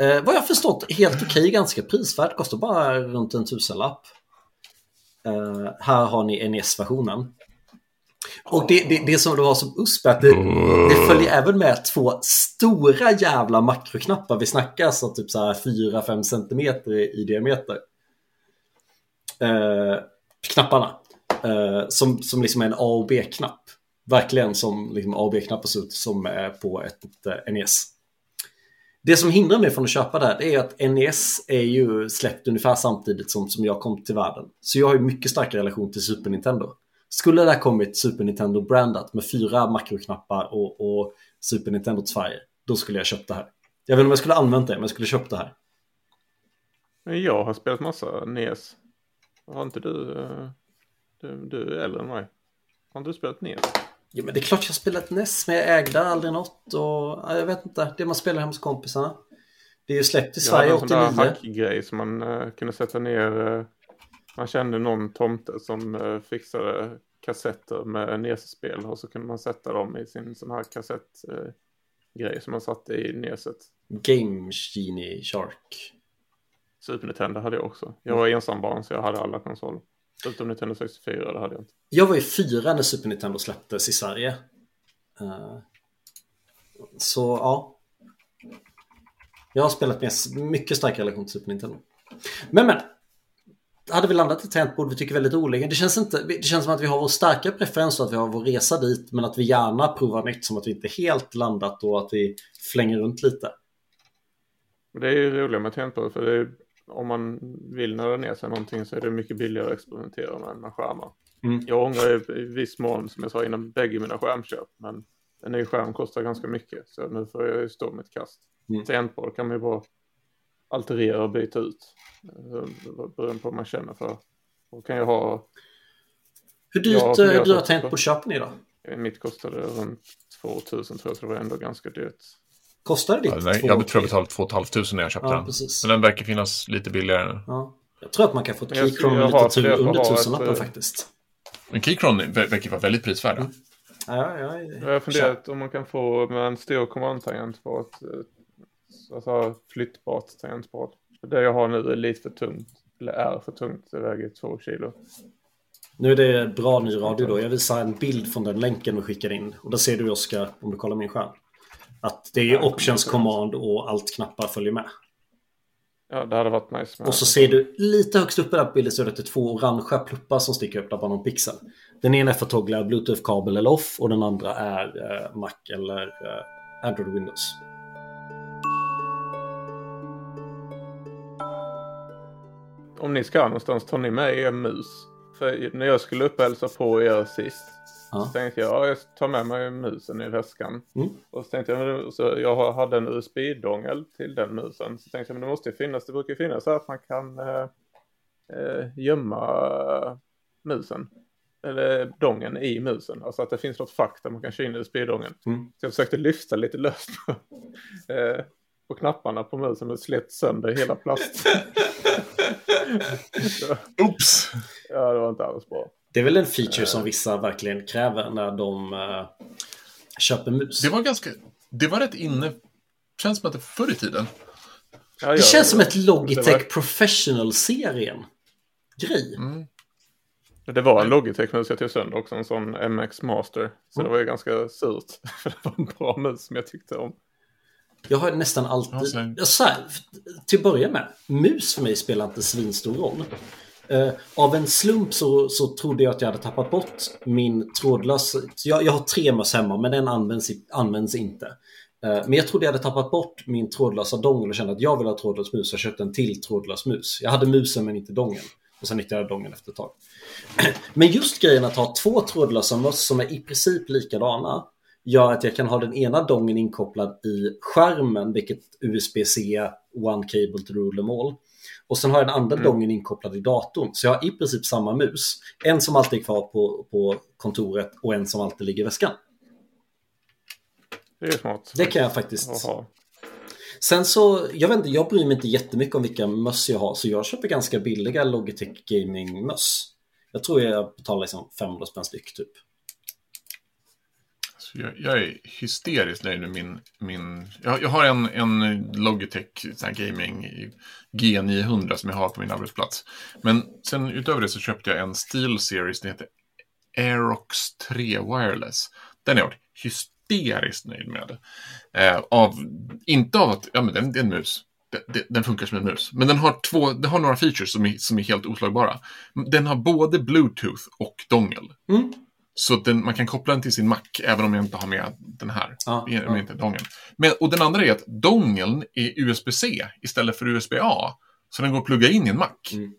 Uh, vad jag förstått helt okej, okay, ganska prisvärt. Kostar bara runt en tusenlapp. Uh, här har ni NES-versionen. Och det, det, det som det var som USP att det, det följer även med två stora jävla makroknappar. Vi snackar så typ så här 4-5 cm i diameter. Eh, knapparna. Eh, som, som liksom är en A och B-knapp. Verkligen som liksom A och B-knappar ser ut som är på ett, ett eh, NES. Det som hindrar mig från att köpa det här är att NES är ju släppt ungefär samtidigt som, som jag kom till världen. Så jag har ju mycket starkare relation till Super Nintendo. Skulle det ha kommit Super Nintendo brandat med fyra makroknappar och, och Super Nintendos färger, då skulle jag köpt det här. Jag vet inte om jag skulle använt det, men jag skulle köpt det här. Jag har spelat massa NES. Har inte du, eh, du, är äldre än mig. Har inte du spelat NES? Jo men det är klart jag har spelat NES, men jag ägde aldrig något och jag vet inte, det man spelar hemma hos kompisarna. Det är ju släppt i Sverige 89. Jag hade en sån där hackgrej som man uh, kunde sätta ner uh, man kände någon tomte som uh, fixade kassetter med NES-spel och så kunde man sätta dem i sin sån här kassettgrej som man satte i NESet. Game Genie Shark. Super Nintendo hade jag också. Jag var ensam barn så jag hade alla konsoler. Utom Nintendo 64, det hade jag inte. Jag var ju fyra när Super Nintendo släpptes i Sverige. Uh, så ja. Jag har spelat med mycket stark relation till Super Nintendo. Men men, hade vi landat i tangentbord vi tycker väldigt olika. Det känns, inte, det känns som att vi har vår starka preferens och att vi har vår resa dit men att vi gärna provar nytt som att vi inte helt landat och att vi flänger runt lite. Det är ju roligt med tangentbord för det är, om man vill nörda ner sig någonting så är det mycket billigare att experimentera med, med skärmar. Mm. Jag ångrar i viss mån som jag sa innan bägge mina skärmköp men en ny skärm kostar ganska mycket så nu får jag ju stå mitt kast. Mm. Tangentbord kan man ju bara alterera och byta ut. Eh, beroende på vad man känner för. Och kan jag ha... Hur dyrt har du har tänkt på köpen idag? Mitt kostade runt 2000 tror jag, så det var ändå ganska dyrt. Kostar det ditt? Ja, nej, jag tror jag betalade 2 500 när jag köpte ja, den. Precis. Men den verkar finnas lite billigare. Ja. Jag tror att man kan få ett Keychron med lite tur under tusenlappen ett, faktiskt. Men Keychron verkar vara väldigt prisvärda. Mm. Ja, ja, ja, jag har funderat om man kan få med en stor kommandtangent på ett alltså, flyttbart tangentbord. Det jag har nu är lite för tungt. Eller är för tungt. Det väger två kilo. Nu är det bra ny radio då. Jag visar en bild från den länken vi skickar in. Och där ser du Oskar, om du kollar min skärm. Att det är options command och allt knappar följer med. Ja, det hade varit nice. Med. Och så ser du lite högst uppe där på bilden så är det två orangea pluppar som sticker upp där på någon pixel. Den ena är för att toggla bluetooth-kabel eller off och den andra är eh, Mac eller eh, Android Windows. om ni ska någonstans tar ni med er mus. För när jag skulle upp och hälsa på er sist ja. så tänkte jag ja, jag tar med mig musen i väskan. Mm. Och så tänkte jag, så jag hade en USB-dongel till den musen. Så tänkte jag men det måste ju finnas, det brukar finnas så att man kan äh, gömma musen. Eller dongen i musen. Alltså att det finns något fack där man kan köra in USB-dongen. Mm. Så jag försökte lyfta lite löst på, äh, på knapparna på musen och slet sönder hela plast. Oops! Ja, det var inte alls bra. Det är väl en feature som vissa verkligen kräver när de uh, köper mus. Det var ganska... Det var rätt inne... Känns som att det förr i tiden. Ja, det känns som ett Logitech var... Professional-serien. grej. Mm. Det var en Logitech-mus jag tog sönder också, en sån MX Master. Så mm. det var ju ganska surt. För det var en bra mus som jag tyckte om. Jag har nästan alltid... Ja, så här, till att börja med, mus för mig spelar inte svinstor roll. Uh, av en slump så, så trodde jag att jag hade tappat bort min trådlösa... Jag, jag har tre möss hemma men den används, används inte. Uh, men jag trodde jag hade tappat bort min trådlösa dongel och kände att jag vill ha trådlös mus. Jag köpte en till trådlös mus. Jag hade musen men inte dongeln. Och sen nyttjade jag dongeln efter ett tag. Men just grejen att ha två trådlösa möss som är i princip likadana gör att jag kan ha den ena dongen inkopplad i skärmen, vilket USB-C, One Cable to Rule them all. Och sen har jag den andra mm. dongen inkopplad i datorn. Så jag har i princip samma mus. En som alltid är kvar på, på kontoret och en som alltid ligger i väskan. Det är smart. Det kan jag faktiskt. Aha. Sen så, jag vet inte, jag bryr mig inte jättemycket om vilka möss jag har. Så jag köper ganska billiga Logitech Gaming-möss. Jag tror jag betalar liksom 500 spänn styck typ. Jag, jag, är hysteriskt nöjd med min... min jag, jag har en, en Logitech gaming G900 som jag har på min arbetsplats. Men sen utöver det så köpte jag en Steel Series, den heter Aerox 3 Wireless. Den är jag hysteriskt nöjd med. Eh, av, inte av att, ja men den, det är en mus. Den, den funkar som en mus. Men den har, två, den har några features som är, som är helt oslagbara. Den har både Bluetooth och dongel. Mm. Så den, man kan koppla den till sin Mac, även om jag inte har med den här. Ah, med, ah. Inte dongeln. Men, och den andra är att dongeln är USB-C istället för USB-A. Så den går att plugga in i en Mac. Mm.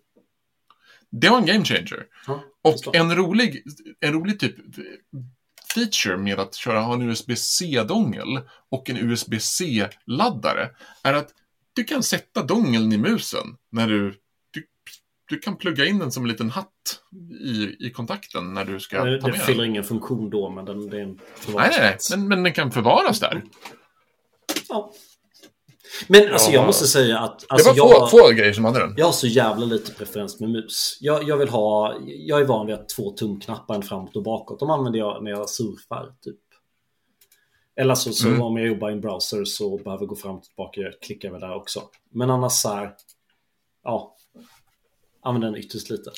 Det var en game changer. Ah, och en rolig, en rolig typ feature med att köra, ha en USB-C-dongel och en USB-C-laddare är att du kan sätta dongeln i musen när du du kan plugga in den som en liten hatt i, i kontakten när du ska det, ta med Det fyller den. ingen funktion då, men den, det är en Nej, nej, nej. Men, men den kan förvaras där. Ja. Men alltså jag måste säga att... Alltså, det var jag, få, få grejer som hade den. Jag har så jävla lite preferens med mus. Jag, jag vill ha... Jag är van vid att två tumknappar, en framåt och bakåt. De använder jag när jag surfar, typ. Eller så, så mm. om jag jobbar i en browser så behöver gå fram och tillbaka. Jag klickar väl där också. Men annars så här... Ja, använder den ytterst lite.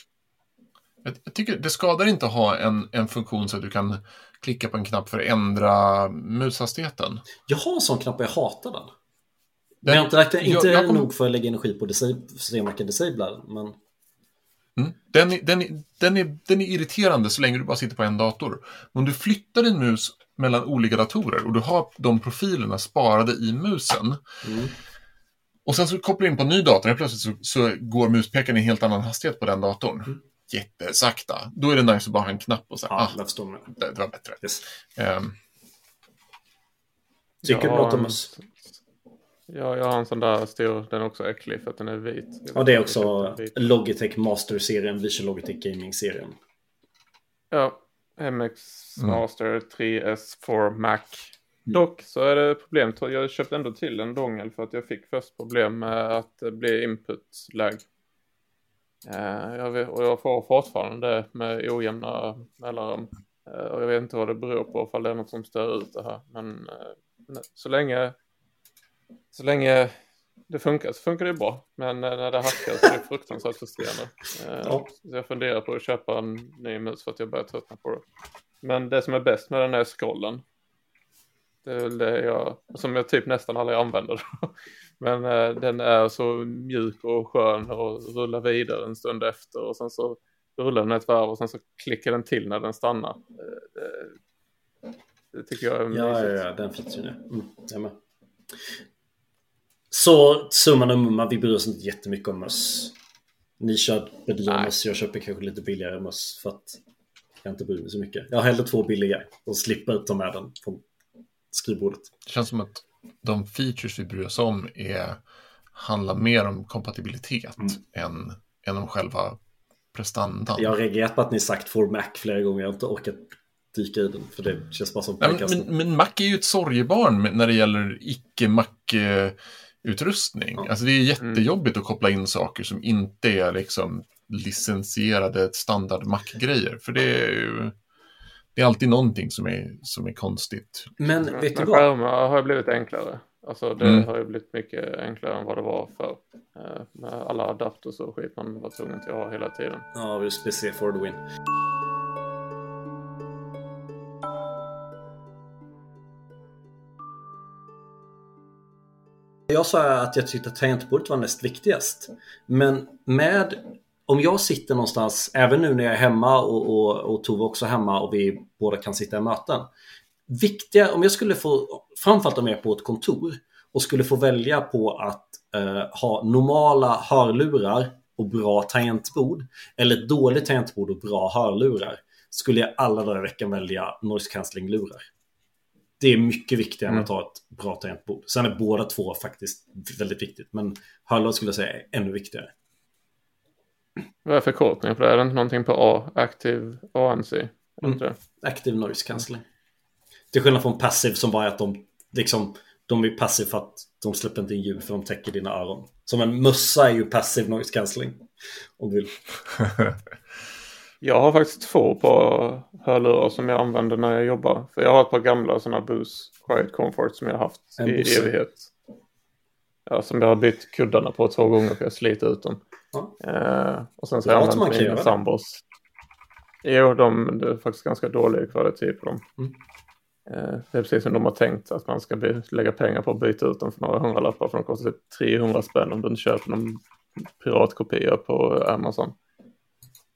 Jag, tycker det skadar inte att ha en, en funktion så att du kan klicka på en knapp för att ändra mushastigheten. Jag har en sån knapp och jag hatar den. den men jag inte inte jag, jag nog för att lägga energi på den. Men... Mm. Den, är, den, är, den, är, den är irriterande så länge du bara sitter på en dator. Men om du flyttar din mus mellan olika datorer och du har de profilerna sparade i musen mm. Och sen så kopplar du in på en ny dator och plötsligt så, så går muspekaren i en helt annan hastighet på den datorn. Mm. Jättesakta. Då är det nice att bara ha en knapp och säga, ja, ah, det, det, var bättre. Yes. Um, Tycker du något om oss? Ja, jag har en sån där stor, den är också äcklig för att den är vit. Ja, det är också Logitech Master-serien, Visual Logitech Gaming-serien. Ja, MX mm. Master 3S for Mac. Dock så är det problem. Jag köpte ändå till en dongel för att jag fick först problem med att det blir input-lag. Eh, jag och jag får fortfarande det med ojämna mellanrum. Eh, och jag vet inte vad det beror på, ifall det är något som stör ut det här. Men eh, så länge, så länge det funkar så funkar det bra. Men när det hackar så är det fruktansvärt frustrerande. Ja. Så jag funderar på att köpa en ny mus för att jag börjar tröttna på det. Men det som är bäst med den är scrollen. Det är väl det jag, som jag typ nästan aldrig använder. Men eh, den är så mjuk och skön och rullar vidare en stund efter och sen så rullar den ett varv och sen så klickar den till när den stannar. Det, det, det tycker jag är ja, ja, ja, den finns ju nu. Mm, jag med. Så summan och mumma, vi bryr oss inte jättemycket om möss. Ni köper dyra möss, jag köper kanske lite billigare möss för att jag inte bryr mig så mycket. Jag har hellre två billiga och slipper ta med den från skrivbordet. Det känns som att de features vi bryr oss om är, handlar mer om kompatibilitet mm. än, än om själva prestandan. Jag har reagerat på att ni sagt for Mac flera gånger. Jag har inte orkat dyka i den. För det känns bara som men, men, men, Mac är ju ett sorgebarn när det gäller icke-Mac-utrustning. Ja. Alltså det är jättejobbigt mm. att koppla in saker som inte är liksom licensierade standard Mac-grejer. För det är ju det är alltid någonting som är, som är konstigt. Men vet du vad? Skärmar har blivit enklare. Alltså det mm. har ju blivit mycket enklare än vad det var för eh, med alla adapters och skit man var tvungen till att ha hela tiden. Ja, USB-C for the win. Jag sa att jag tyckte att tangentbordet var näst viktigast. Men med om jag sitter någonstans, även nu när jag är hemma och, och, och Tove också hemma och vi båda kan sitta i möten. Viktiga, om jag skulle få, framförallt om jag är på ett kontor och skulle få välja på att eh, ha normala hörlurar och bra tangentbord eller ett dåligt tangentbord och bra hörlurar skulle jag alla dagar i veckan välja noise cancelling lurar. Det är mycket viktigare mm. än att ha ett bra tangentbord. Sen är båda två faktiskt väldigt viktigt, men hörlurar skulle jag säga är ännu viktigare. Vad är förkortningen för det? Är det inte någonting på A? Active ANC? Mm. Active Noise Cancelling. Till skillnad från Passive som bara är att de liksom de är passiva för att de släpper inte in ljud för de täcker dina öron. Som en mössa är ju passive noise cancelling. Om du vill. jag har faktiskt två på hörlurar som jag använder när jag jobbar. För jag har ett par gamla sådana Bose Quiet Comfort som jag har haft en i busse. evighet. Ja, som jag har bytt kuddarna på två gånger för jag sliter ut dem. Ja. Eh, och sen så jag använt mina sambos. Jo, de, det är faktiskt ganska dålig kvalitet på dem. Mm. Eh, det är precis som de har tänkt att man ska lägga pengar på att byta ut dem för några hundralappar för de kostar 300 typ spänn om du inte köper någon piratkopia på Amazon.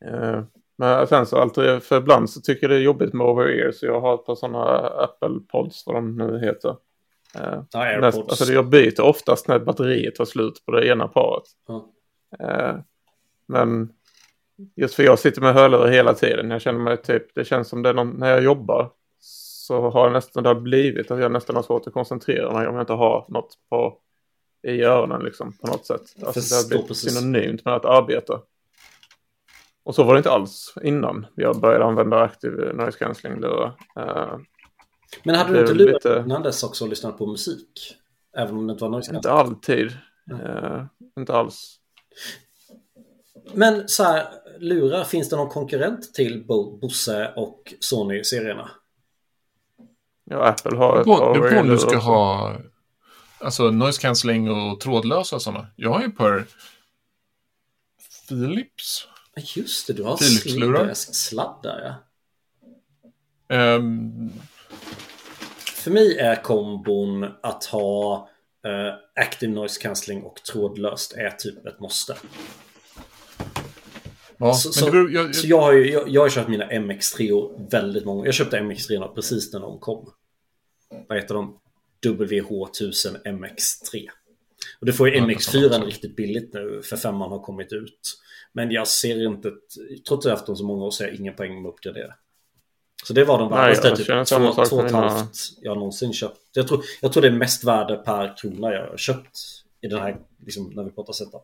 Eh, men sen så alltid, för ibland så tycker jag det är jobbigt med over-ear så jag har ett par sådana Apple Pods vad de nu heter. Ja, AirPods. alltså jag byter oftast när batteriet tar slut på det ena paret. Mm. Men just för jag sitter med hörlurar hela tiden. Jag känner mig typ, det känns som det är någon, när jag jobbar så har det nästan det har blivit att jag nästan har svårt att koncentrera mig om jag inte har något på i öronen liksom på något sätt. Alltså, det har blivit precis. synonymt med att arbeta. Och så var det inte alls innan jag började använda aktiv noise cancelling lurar. Uh, Men hade du inte lurat lite... innan dess också och lyssnat på musik? Även om det inte var noise cancelling? Inte alltid. Uh, inte alls. Men så här, lurar, finns det någon konkurrent till Bose och Sony-serierna? Ja, Apple har ett par. Det beror på om du ska ha alltså noise cancelling och trådlösa sådana. Jag har ju par Philips. Just det, du har Philips-lurar. sladdar ja. Um... För mig är kombon att ha active noise cancelling och trådlöst är typ ett måste. Ja, så, så, beror, jag, jag... så jag, har ju, jag, jag har kört mina MX3 väldigt många Jag köpte MX3 precis när de kom vad heter de? WH1000 MX3. Och det får ju MX4 riktigt billigt nu för femman har kommit ut. Men jag ser inte, trots att jag haft dem så många år så har jag ingen poäng med att uppgradera. Så det var de värdaste typ två, två och ett halvt jag någonsin köpt. Jag tror, jag tror det är mest värde per krona jag har köpt i den här, liksom, när vi pratar setup.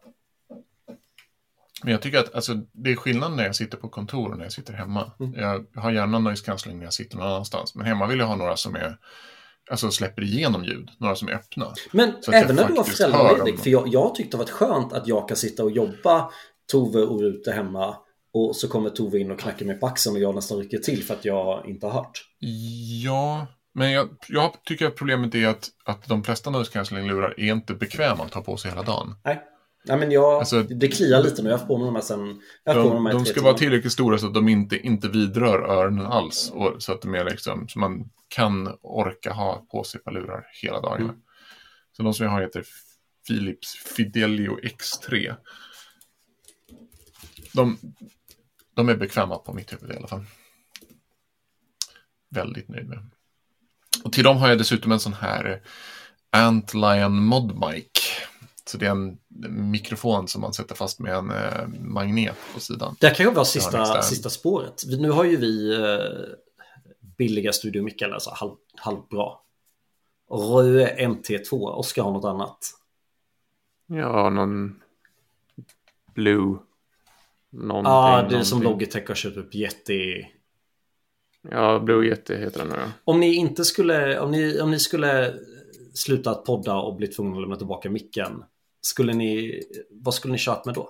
Men jag tycker att alltså, det är skillnad när jag sitter på kontor och när jag sitter hemma. Mm. Jag har gärna noise cancelling när jag sitter någon annanstans. Men hemma vill jag ha några som är alltså släpper igenom ljud, några som är öppna. Men även när du var föräldraledig, för jag, jag tyckte det varit skönt att jag kan sitta och jobba Tove och Rute hemma och så kommer Tove in och knackar mig på axeln och jag nästan rycker till för att jag inte har hört. Ja, men jag, jag tycker att problemet är att, att de flesta noise cancelling-lurar är inte bekväma att ta på sig hela dagen. Nej. Nej men jag, alltså, det kliar lite nu. Jag har på mig de här sen... Jag de, de, de ska vara tillräckligt stora så att de inte, inte vidrör öronen alls. Och, så att de är liksom, så man kan orka ha på sig par lurar hela dagarna. Mm. Så de som jag har heter Philips Fidelio X3. De, de är bekväma på mitt huvud i alla fall. Väldigt nöjd med. Och till dem har jag dessutom en sån här Antlion Mod Mic så det är en mikrofon som man sätter fast med en eh, magnet på sidan. Det kan ju vara sista, sista spåret. Nu har ju vi eh, billiga studiomickar, alltså halv, halvbra. Röe MT2, Oskar har något annat. Ja, någon Blue. Någonting. Ja, ah, det är som Logitech har köpt upp jätte... Ja, Blue Yeti heter den nu. Om ni inte skulle, om ni, om ni skulle sluta att podda och bli tvungna att lämna tillbaka micken skulle ni, vad skulle ni kört med då?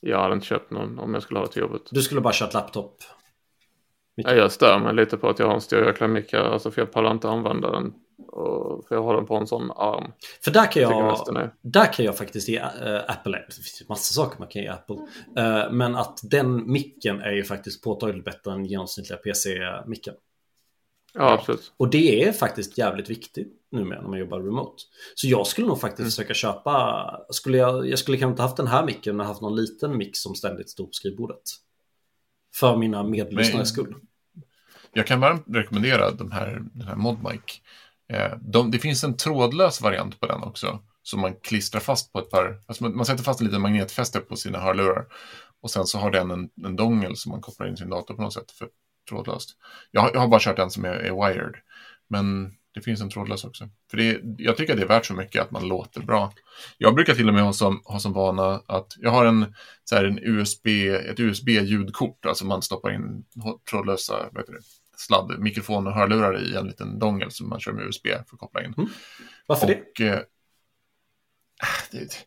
Jag hade inte köpt någon om jag skulle ha det till jobbet. Du skulle bara kört laptop? Ja, jag stör mig lite på att jag har en stor jäkla mick här, alltså för jag pallar inte använda den Och, för jag har den på en sån arm. För där kan jag, där kan jag faktiskt ge äh, Apple, det finns ju massa saker man kan ge Apple. Äh, men att den micken är ju faktiskt påtagligt bättre än genomsnittliga PC-micken. Ja, absolut. Och det är faktiskt jävligt viktigt numera när man jobbar remote. Så jag skulle nog faktiskt mm. försöka köpa, skulle jag, jag skulle kanske inte haft den här micken men haft någon liten mick som ständigt stod på skrivbordet. För mina medlyssnares skull. Jag kan varmt rekommendera de här, den här ModMic. Eh, de, det finns en trådlös variant på den också. Som man klistrar fast på ett par, alltså man, man sätter fast en liten magnetfäste på sina hörlurar. Och sen så har den en, en dongel som man kopplar in sin dator på något sätt för trådlöst. Jag har, jag har bara kört en som är, är wired. Men det finns en trådlös också. För det, jag tycker att det är värt så mycket att man låter bra. Jag brukar till och med ha som, ha som vana att jag har en, så här, en USB, ett USB-ljudkort, alltså man stoppar in trådlösa vad heter det? Sladd, mikrofon och hörlurar i en liten dongel som man kör med USB för att koppla in. Mm. Varför och, det? Eh, det,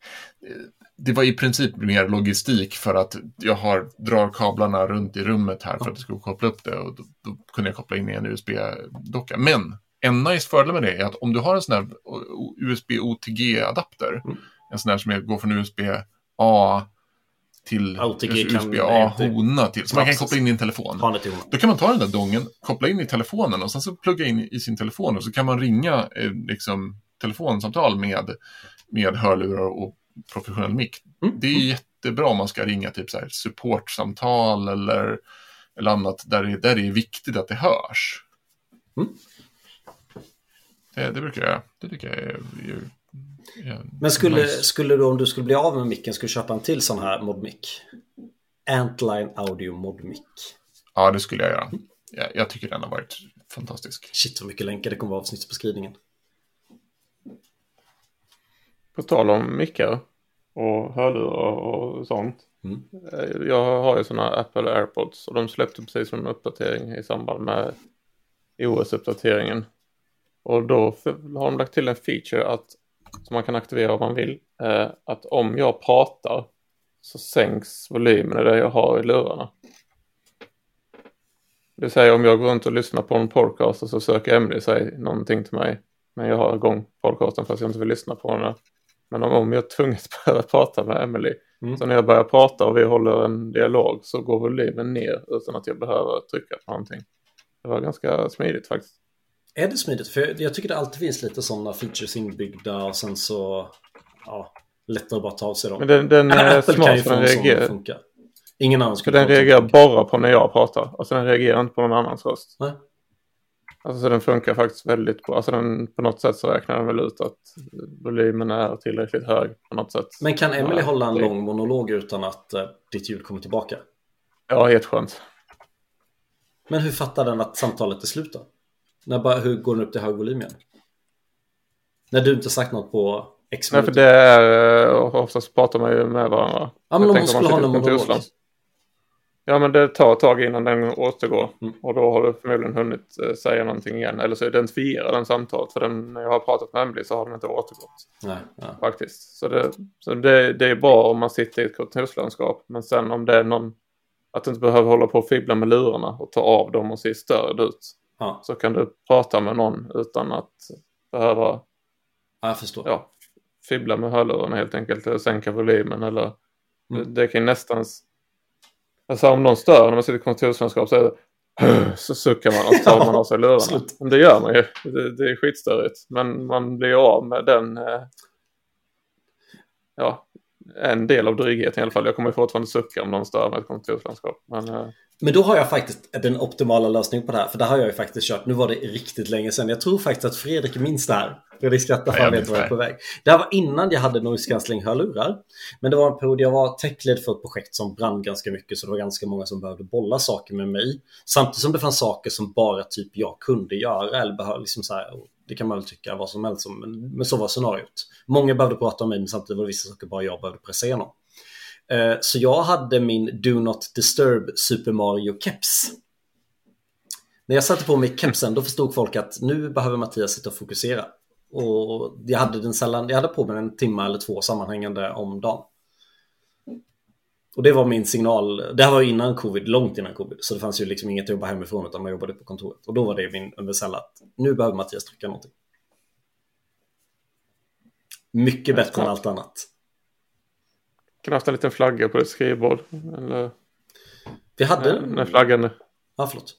det var i princip mer logistik för att jag har, drar kablarna runt i rummet här för att det ska koppla upp det och då, då kunde jag koppla in i en USB-docka. Men en nice fördel med det är att om du har en sån här USB OTG-adapter, mm. en sån här som går från USB-A till USB-A-hona till, så man kan koppla in i en telefon. Då kan man ta den där dongen, koppla in i telefonen och sen så plugga in i sin telefon och så kan man ringa eh, liksom, telefonsamtal med, med hörlurar och professionell mick. Mm. Det är jättebra om man ska ringa typ så här supportsamtal eller, eller annat där det, där det är viktigt att det hörs. Mm. Det, det brukar jag, det tycker jag är, är Men skulle, nice. skulle du om du skulle bli av med micken, skulle du köpa en till sån här modmick? Antline Audio modmick. Ja, det skulle jag göra. Jag, jag tycker den har varit fantastisk. Shit vad mycket länkar det kommer vara avsnittsbeskrivningen. På tal om mickar och hörlurar och sånt. Mm. Jag har ju sådana Apple AirPods och de släppte precis en uppdatering i samband med OS-uppdateringen. Och då har de lagt till en feature att, som man kan aktivera om man vill. Eh, att om jag pratar så sänks volymen i det jag har i lurarna. Det säger om jag går runt och lyssnar på en podcast och så söker Emily sig någonting till mig. Men jag har igång podcasten fast jag inte vill lyssna på den. Men om, om jag tvunget börjar prata med Emily. Mm. Så när jag börjar prata och vi håller en dialog så går volymen ner utan att jag behöver trycka på någonting. Det var ganska smidigt faktiskt. Är det smidigt? För jag tycker det alltid finns lite sådana features inbyggda och sen så ja, lättare att bara ta av sig dem. Men den, den Apple smart kan ju få den reagerar. Funka. Ingen annan skulle Den reagerar bara på när jag pratar. Alltså den reagerar inte på någon annans röst. Nej. Alltså så den funkar faktiskt väldigt bra. Alltså den, på något sätt så räknar den väl ut att volymen är tillräckligt hög på något sätt. Men kan Emily ja, hålla en det... lång monolog utan att uh, ditt ljud kommer tillbaka? Ja, helt skönt. Men hur fattar den att samtalet är slut då? När bara, hur går den upp till hög volym igen? När du inte sagt något på X? Nej, för det är eh, oftast pratar man ju med varandra. Ja, men om hon skulle ha någon monolog. Ja, men det tar ett tag innan den återgår. Mm. Och då har du förmodligen hunnit eh, säga någonting igen. Eller så identifierar den samtalet. För den, när jag har pratat med Emily så har den inte återgått. Nej, ja. Faktiskt. Så, det, så det, det är bra om man sitter i ett kontorslandskap. Men sen om det är någon... Att du inte behöver hålla på och fibbla med lurarna och ta av dem och se störd ut. Ja. Så kan du prata med någon utan att behöva ja, jag förstår. Ja, fibbla med hörlurarna helt enkelt. Eller sänka volymen eller mm. det kan nästan... Alltså om någon stör när man sitter i kontorslandskap så är det så suckar man och tar man av sig lurarna. Men det gör man ju. Det, det är skitstörigt. Men man blir av med den... Eh, ja, en del av drygheten i alla fall. Jag kommer fortfarande sucka om någon stör med ett kontorslandskap. Men, eh, men då har jag faktiskt den optimala lösningen på det här. För det har jag ju faktiskt kört. Nu var det riktigt länge sedan. Jag tror faktiskt att Fredrik minns det här. Fredrik skrattar för han vet var jag är på väg. Det här var innan jag hade noise cancelling hörlurar. Men det var en period jag var techled för ett projekt som brann ganska mycket. Så det var ganska många som behövde bolla saker med mig. Samtidigt som det fanns saker som bara typ jag kunde göra. Eller behöv, liksom så här, det kan man väl tycka vad som helst om. Men, men så var scenariot. Många behövde prata om mig men samtidigt var det vissa saker bara jag behövde pressa igenom. Eh, så jag hade min Do Not Disturb Super Mario-keps. När jag satte på mig kepsen då förstod folk att nu behöver Mattias sitta och fokusera. Och jag hade den sällan, jag hade på mig en timme eller två sammanhängande om dagen. Och det var min signal, det här var innan covid, långt innan covid. Så det fanns ju liksom inget att jobba hemifrån utan man jobbade på kontoret. Och då var det min universella att nu behöver Mattias trycka någonting. Mycket bättre än allt annat. Kan ha haft en liten flagga på ett skrivbord. Eller Vi hade... när, när flaggan... Ja, förlåt.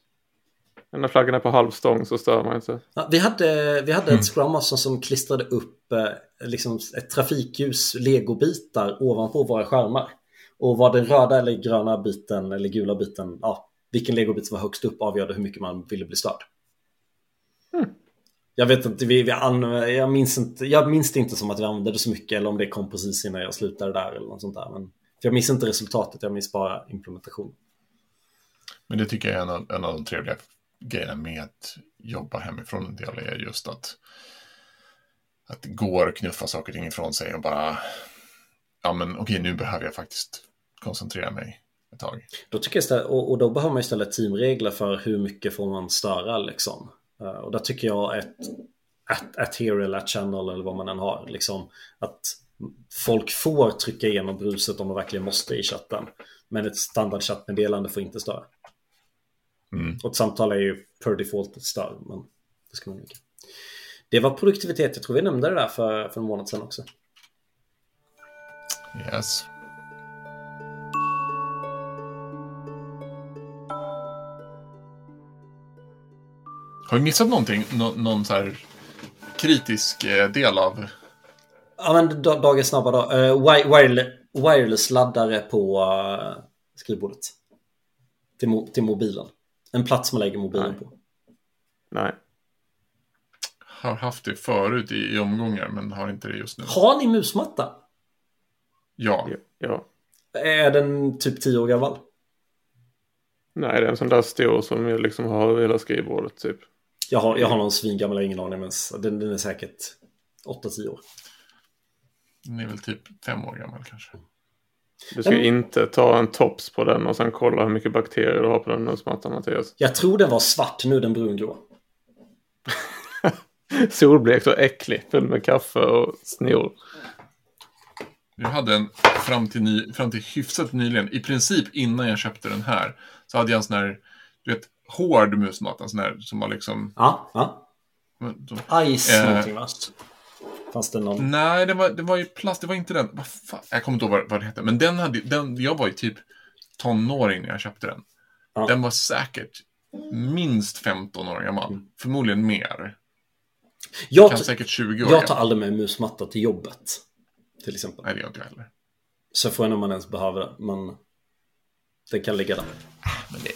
När flaggan är på halv stång så stör man inte. Ja, vi hade, vi hade Mm. ett Scrum Master som klistrade upp eh, liksom ett trafikljus, legobitar ovanpå våra skärmar. Och var den röda eller gröna biten eller gula biten, ja, vilken legobit som var högst upp avgjorde hur mycket man ville bli störd. Jag vet inte, vi, vi an, jag, minns inte, jag minns det inte som att vi använde det så mycket eller om det kom precis innan jag slutade där eller något sånt där. Men, jag minns inte resultatet, jag minns bara implementation. Men det tycker jag är en av, en av de trevliga grejerna med att jobba hemifrån en del är just att, att det går att knuffa saker och ting ifrån sig och bara, ja men okej nu behöver jag faktiskt koncentrera mig ett tag. Då tycker jag istället, och, och då behöver man istället teamregler för hur mycket får man störa liksom. Eh, och där tycker jag ett, ett, ett hero eller ett channel eller vad man än har, liksom att folk får trycka igenom bruset om de verkligen måste i chatten. Men ett standard chattmeddelande får inte störa. Mm. Och ett samtal är ju per default ett stör, men det ska man undvika. Det var produktivitet, jag tror vi nämnde det där för, för en månad sedan också. Yes. Har vi missat någonting? Nå någon så här kritisk eh, del av... Ja men da- dagens snabba då. Uh, wireless, wireless-laddare på uh, skrivbordet. Till, mo- till mobilen. En plats man lägger mobilen Nej. på. Nej. Har haft det förut i, i omgångar, men har inte det just nu. Har ni musmatta? Ja. Ja. Är den typ 10 år gammal? Nej, det är en sån där stor som jag liksom har över hela skrivbordet typ. Jag har, jag har någon svingammal, jag har ingen aning, men den, den är säkert 8-10 år. Den är väl typ fem år gammal kanske. Du ska Men- inte ta en tops på den och sen kolla hur mycket bakterier du har på den musmattan Mattias. Jag tror den var svart, nu är den brungrå. Solblekt och äcklig, full med kaffe och snor. Jag hade en fram till, ny, fram till hyfsat nyligen, i princip innan jag köpte den här, så hade jag en sån här, du vet, hård musmatta, en sån här som var liksom... Ja, ja. Ice Eh. någonting va? Fanns det någon? Nej, det var, det var ju plast, det var inte den. Vad fan? Jag kommer inte ihåg vad, vad det hette. Men den hade, den, jag var ju typ tonåring när jag köpte den. Ja. Den var säkert minst 15 år gammal. Förmodligen mer. Jag, Kan säkert 20 år jag tar aldrig med musmatta till jobbet. Till exempel. Nej, det gör inte jag heller. Så får jag när man ens behöver det. Men den kan ligga där. Men det,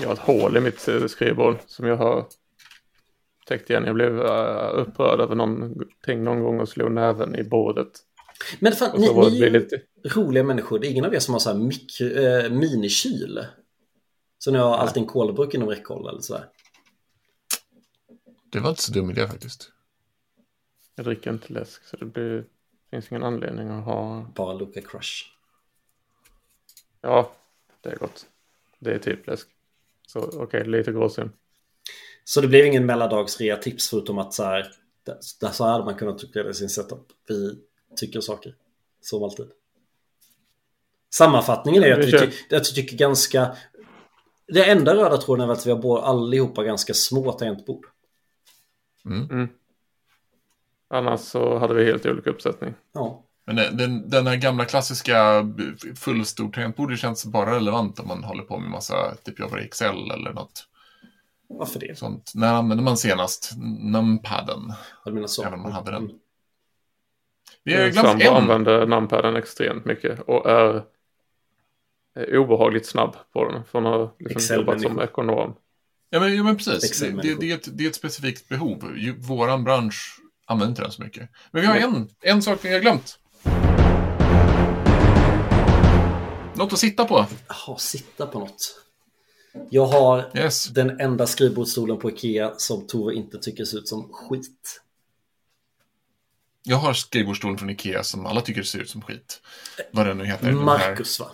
Jag har ett hål i mitt eh, skrivbord som jag har täckt igen. Jag blev eh, upprörd över någonting någon gång och slog näven i bordet. Men fan, ni, ni är lite... roliga människor. Det är ingen av er som har så här mikro, eh, minikyl. Så ni har alltid en kolburk inom räckhåll eller sådär. det var inte så dum idé faktiskt. Jag dricker inte läsk så det blir... finns ingen anledning att ha... Bara Luca Crush. Ja, det är gott. Det är typ läsk. Så okej, lite gråzon. Så det blev ingen mellandagsrea tips förutom att så här. Där, så hade man kunnat uppgradera sin setup. Vi tycker saker. Som alltid. Sammanfattningen är att Vi ty- att vi tycker ganska... Det enda röda tråden är väl att vi har allihopa ganska små tangentbord. Annars så hade vi helt olika uppsättning. Ja. Men den, den, den här gamla klassiska fullstor-tangentbordet känns bara relevant om man håller på med massa, typ jobbar i Excel eller något Varför det? sånt. När använde man senast numpaden? Jag menar så. Även om man hade den. Mm. Vi har glömt en. använder numpaden extremt mycket och är obehagligt snabb på den. För hon har liksom jobbat som ekonom. Ja, men, ja, men precis. Det, det, det, är ett, det är ett specifikt behov. Våran bransch använder inte den så mycket. Men vi har en, en sak vi har glömt. Något att sitta på. Jaha, sitta på något. Jag har Yes. den enda skrivbordsstolen på Ikea som Tove inte tycker ser ut som skit. Jag har skrivbordsstolen från Ikea som alla tycker ser ut som skit. Vad den nu heter. här- Marcus va?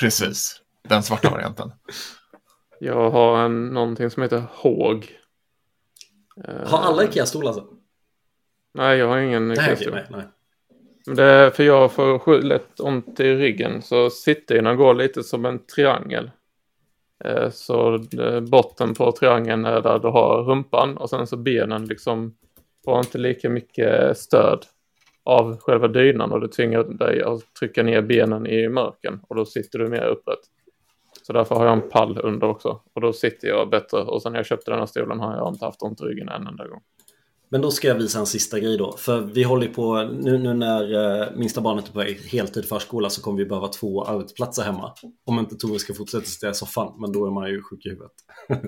Precis. Den svarta varianten. Jag har en, någonting som heter Håg. Har alla Ikea-stolar alltså? Nej, jag har ingen Nej, Ikea-stol. nej, nej. Men det är för jag får lätt ont i ryggen så sittdynan går lite som en triangel. Eh, så eh, botten på triangeln är där du har rumpan och sen så benen liksom får inte lika mycket stöd av själva dynan och det tvingar dig att trycka ner benen i mörken och då sitter du mer upprätt. Så därför har jag en pall under också och då sitter jag bättre och sen när jag köpte den här stolen har jag inte haft ont i ryggen en enda gång. Men då ska jag visa en sista grej då. För vi håller på, nu, nu när uh, minsta barnet är på heltid förskola så kommer vi behöva två arbetsplatser hemma. Om inte Tove ska fortsätta sitta i soffan, men då är man ju sjuk i huvudet. uh,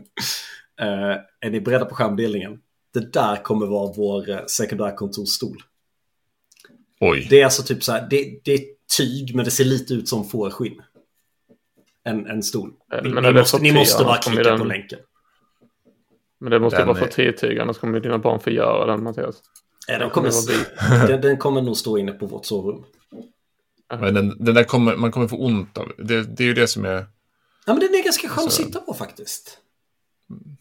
är ni beredda på skärmdelningen? Det där kommer vara vår uh, sekundärkontorsstol. Oj. Det är alltså typ så här, det, det är tyg men det ser lite ut som fårskinn. En, en stol. Men ni, måste, ni måste bara klicka den... på länken. Men det måste den vara för T-tyg, annars kommer dina barn få göra den Mattias. Ja, den, kommer, den, den, kommer nog stå inne på vårt sovrum. Men den, den där kommer, man kommer få ont av. Det, det är ju det som är... Ja, men den är ganska skön att sitta på faktiskt.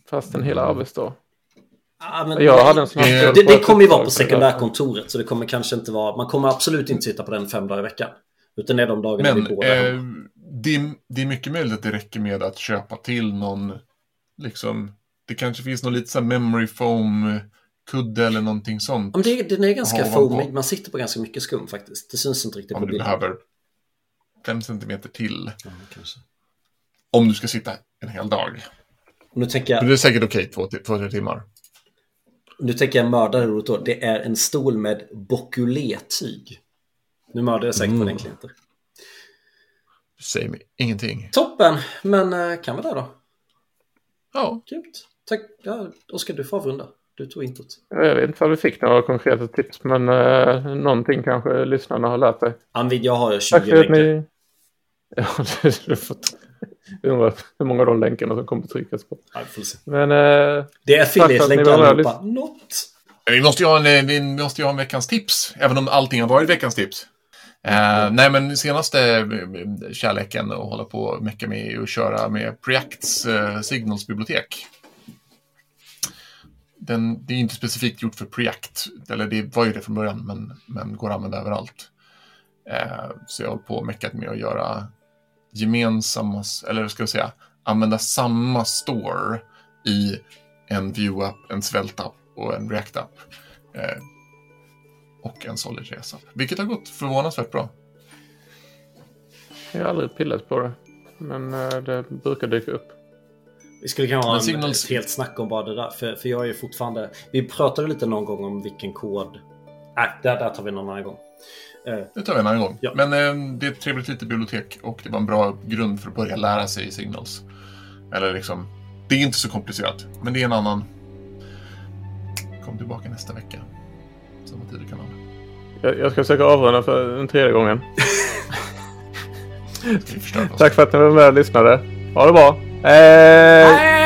Fast en hel arbetsdag. Ja, men jag hade en sån här det, det kommer ju vara på sekundärkontoret så det kommer kanske inte vara... Man kommer absolut inte sitta på den fem dagar i veckan. Utan det är de dagarna men, vi går där eh, det, det är mycket möjligt att det räcker med att köpa till någon liksom det kanske finns någon lite så memory foam kudde eller någonting sånt. Men det, den är ganska foamig. Man sitter på ganska mycket skum faktiskt. Det syns inte riktigt på bilden. Du behöver fem centimeter till. Ja, om du ska sitta en hel dag. Nu tänker jag... Men det är säkert okej okay, två, två, tre timmar. Nu tänker jag mörda roligt då. Det är en stol med bokulétyg. Nu mördar jag säkert mm. på den klienter. Säg mig ingenting. Toppen, men eh, kan vi det då? Ja. Grymt. Tack. Ja, Oskar, du får avrunda. Du tog introt. Jag vet inte om vi fick några konkreta tips, men eh, någonting kanske lyssnarna har lärt sig. Anvid, jag har 20 Tack för länkar. Ni... Ja, du får... Jag undrar hur många av de länkarna som kommer tryckas på. Ja. Men... Eh, det är affiliate-länkar allihopa. Något. Vi måste ju ha en, vi måste ju ha en veckans tips, även om allting har varit veckans tips. Uh, nej, men senaste eh, kärleken att hålla på och mecka med och köra med Preacts uh, Signals-bibliotek. Den, det är inte specifikt gjort för Preact, eller det var ju det från början, men, men går att använda överallt. Eh, så jag håller på och meckat med att göra gemensamma, eller ska jag säga, använda samma store i en Vue-app, en Svelte-app och en React-app eh, och en Solid resa. Vilket har gått förvånansvärt bra. Jag har aldrig pillat på det. Men eh, det brukar dyka upp. Vi skulle kunna ha en, signals... ett helt snack om bara det där. För, för jag är ju fortfarande... Vi pratade lite någon gång om vilken kod... Nej, äh, där, där tar vi någon annan gång. Eh, det tar vi en annan gång. Ja. Men eh, det är ett trevligt litet bibliotek och det var en bra grund för att börja lära sig Signals. Eller liksom, det är inte så komplicerat, men det är en annan. Kom tillbaka nästa vecka samma tid i kanalen. Jag, jag ska försöka avrunda för den tredje gången. Tack för att ni var med och lyssnade. Ha det bra. Hej!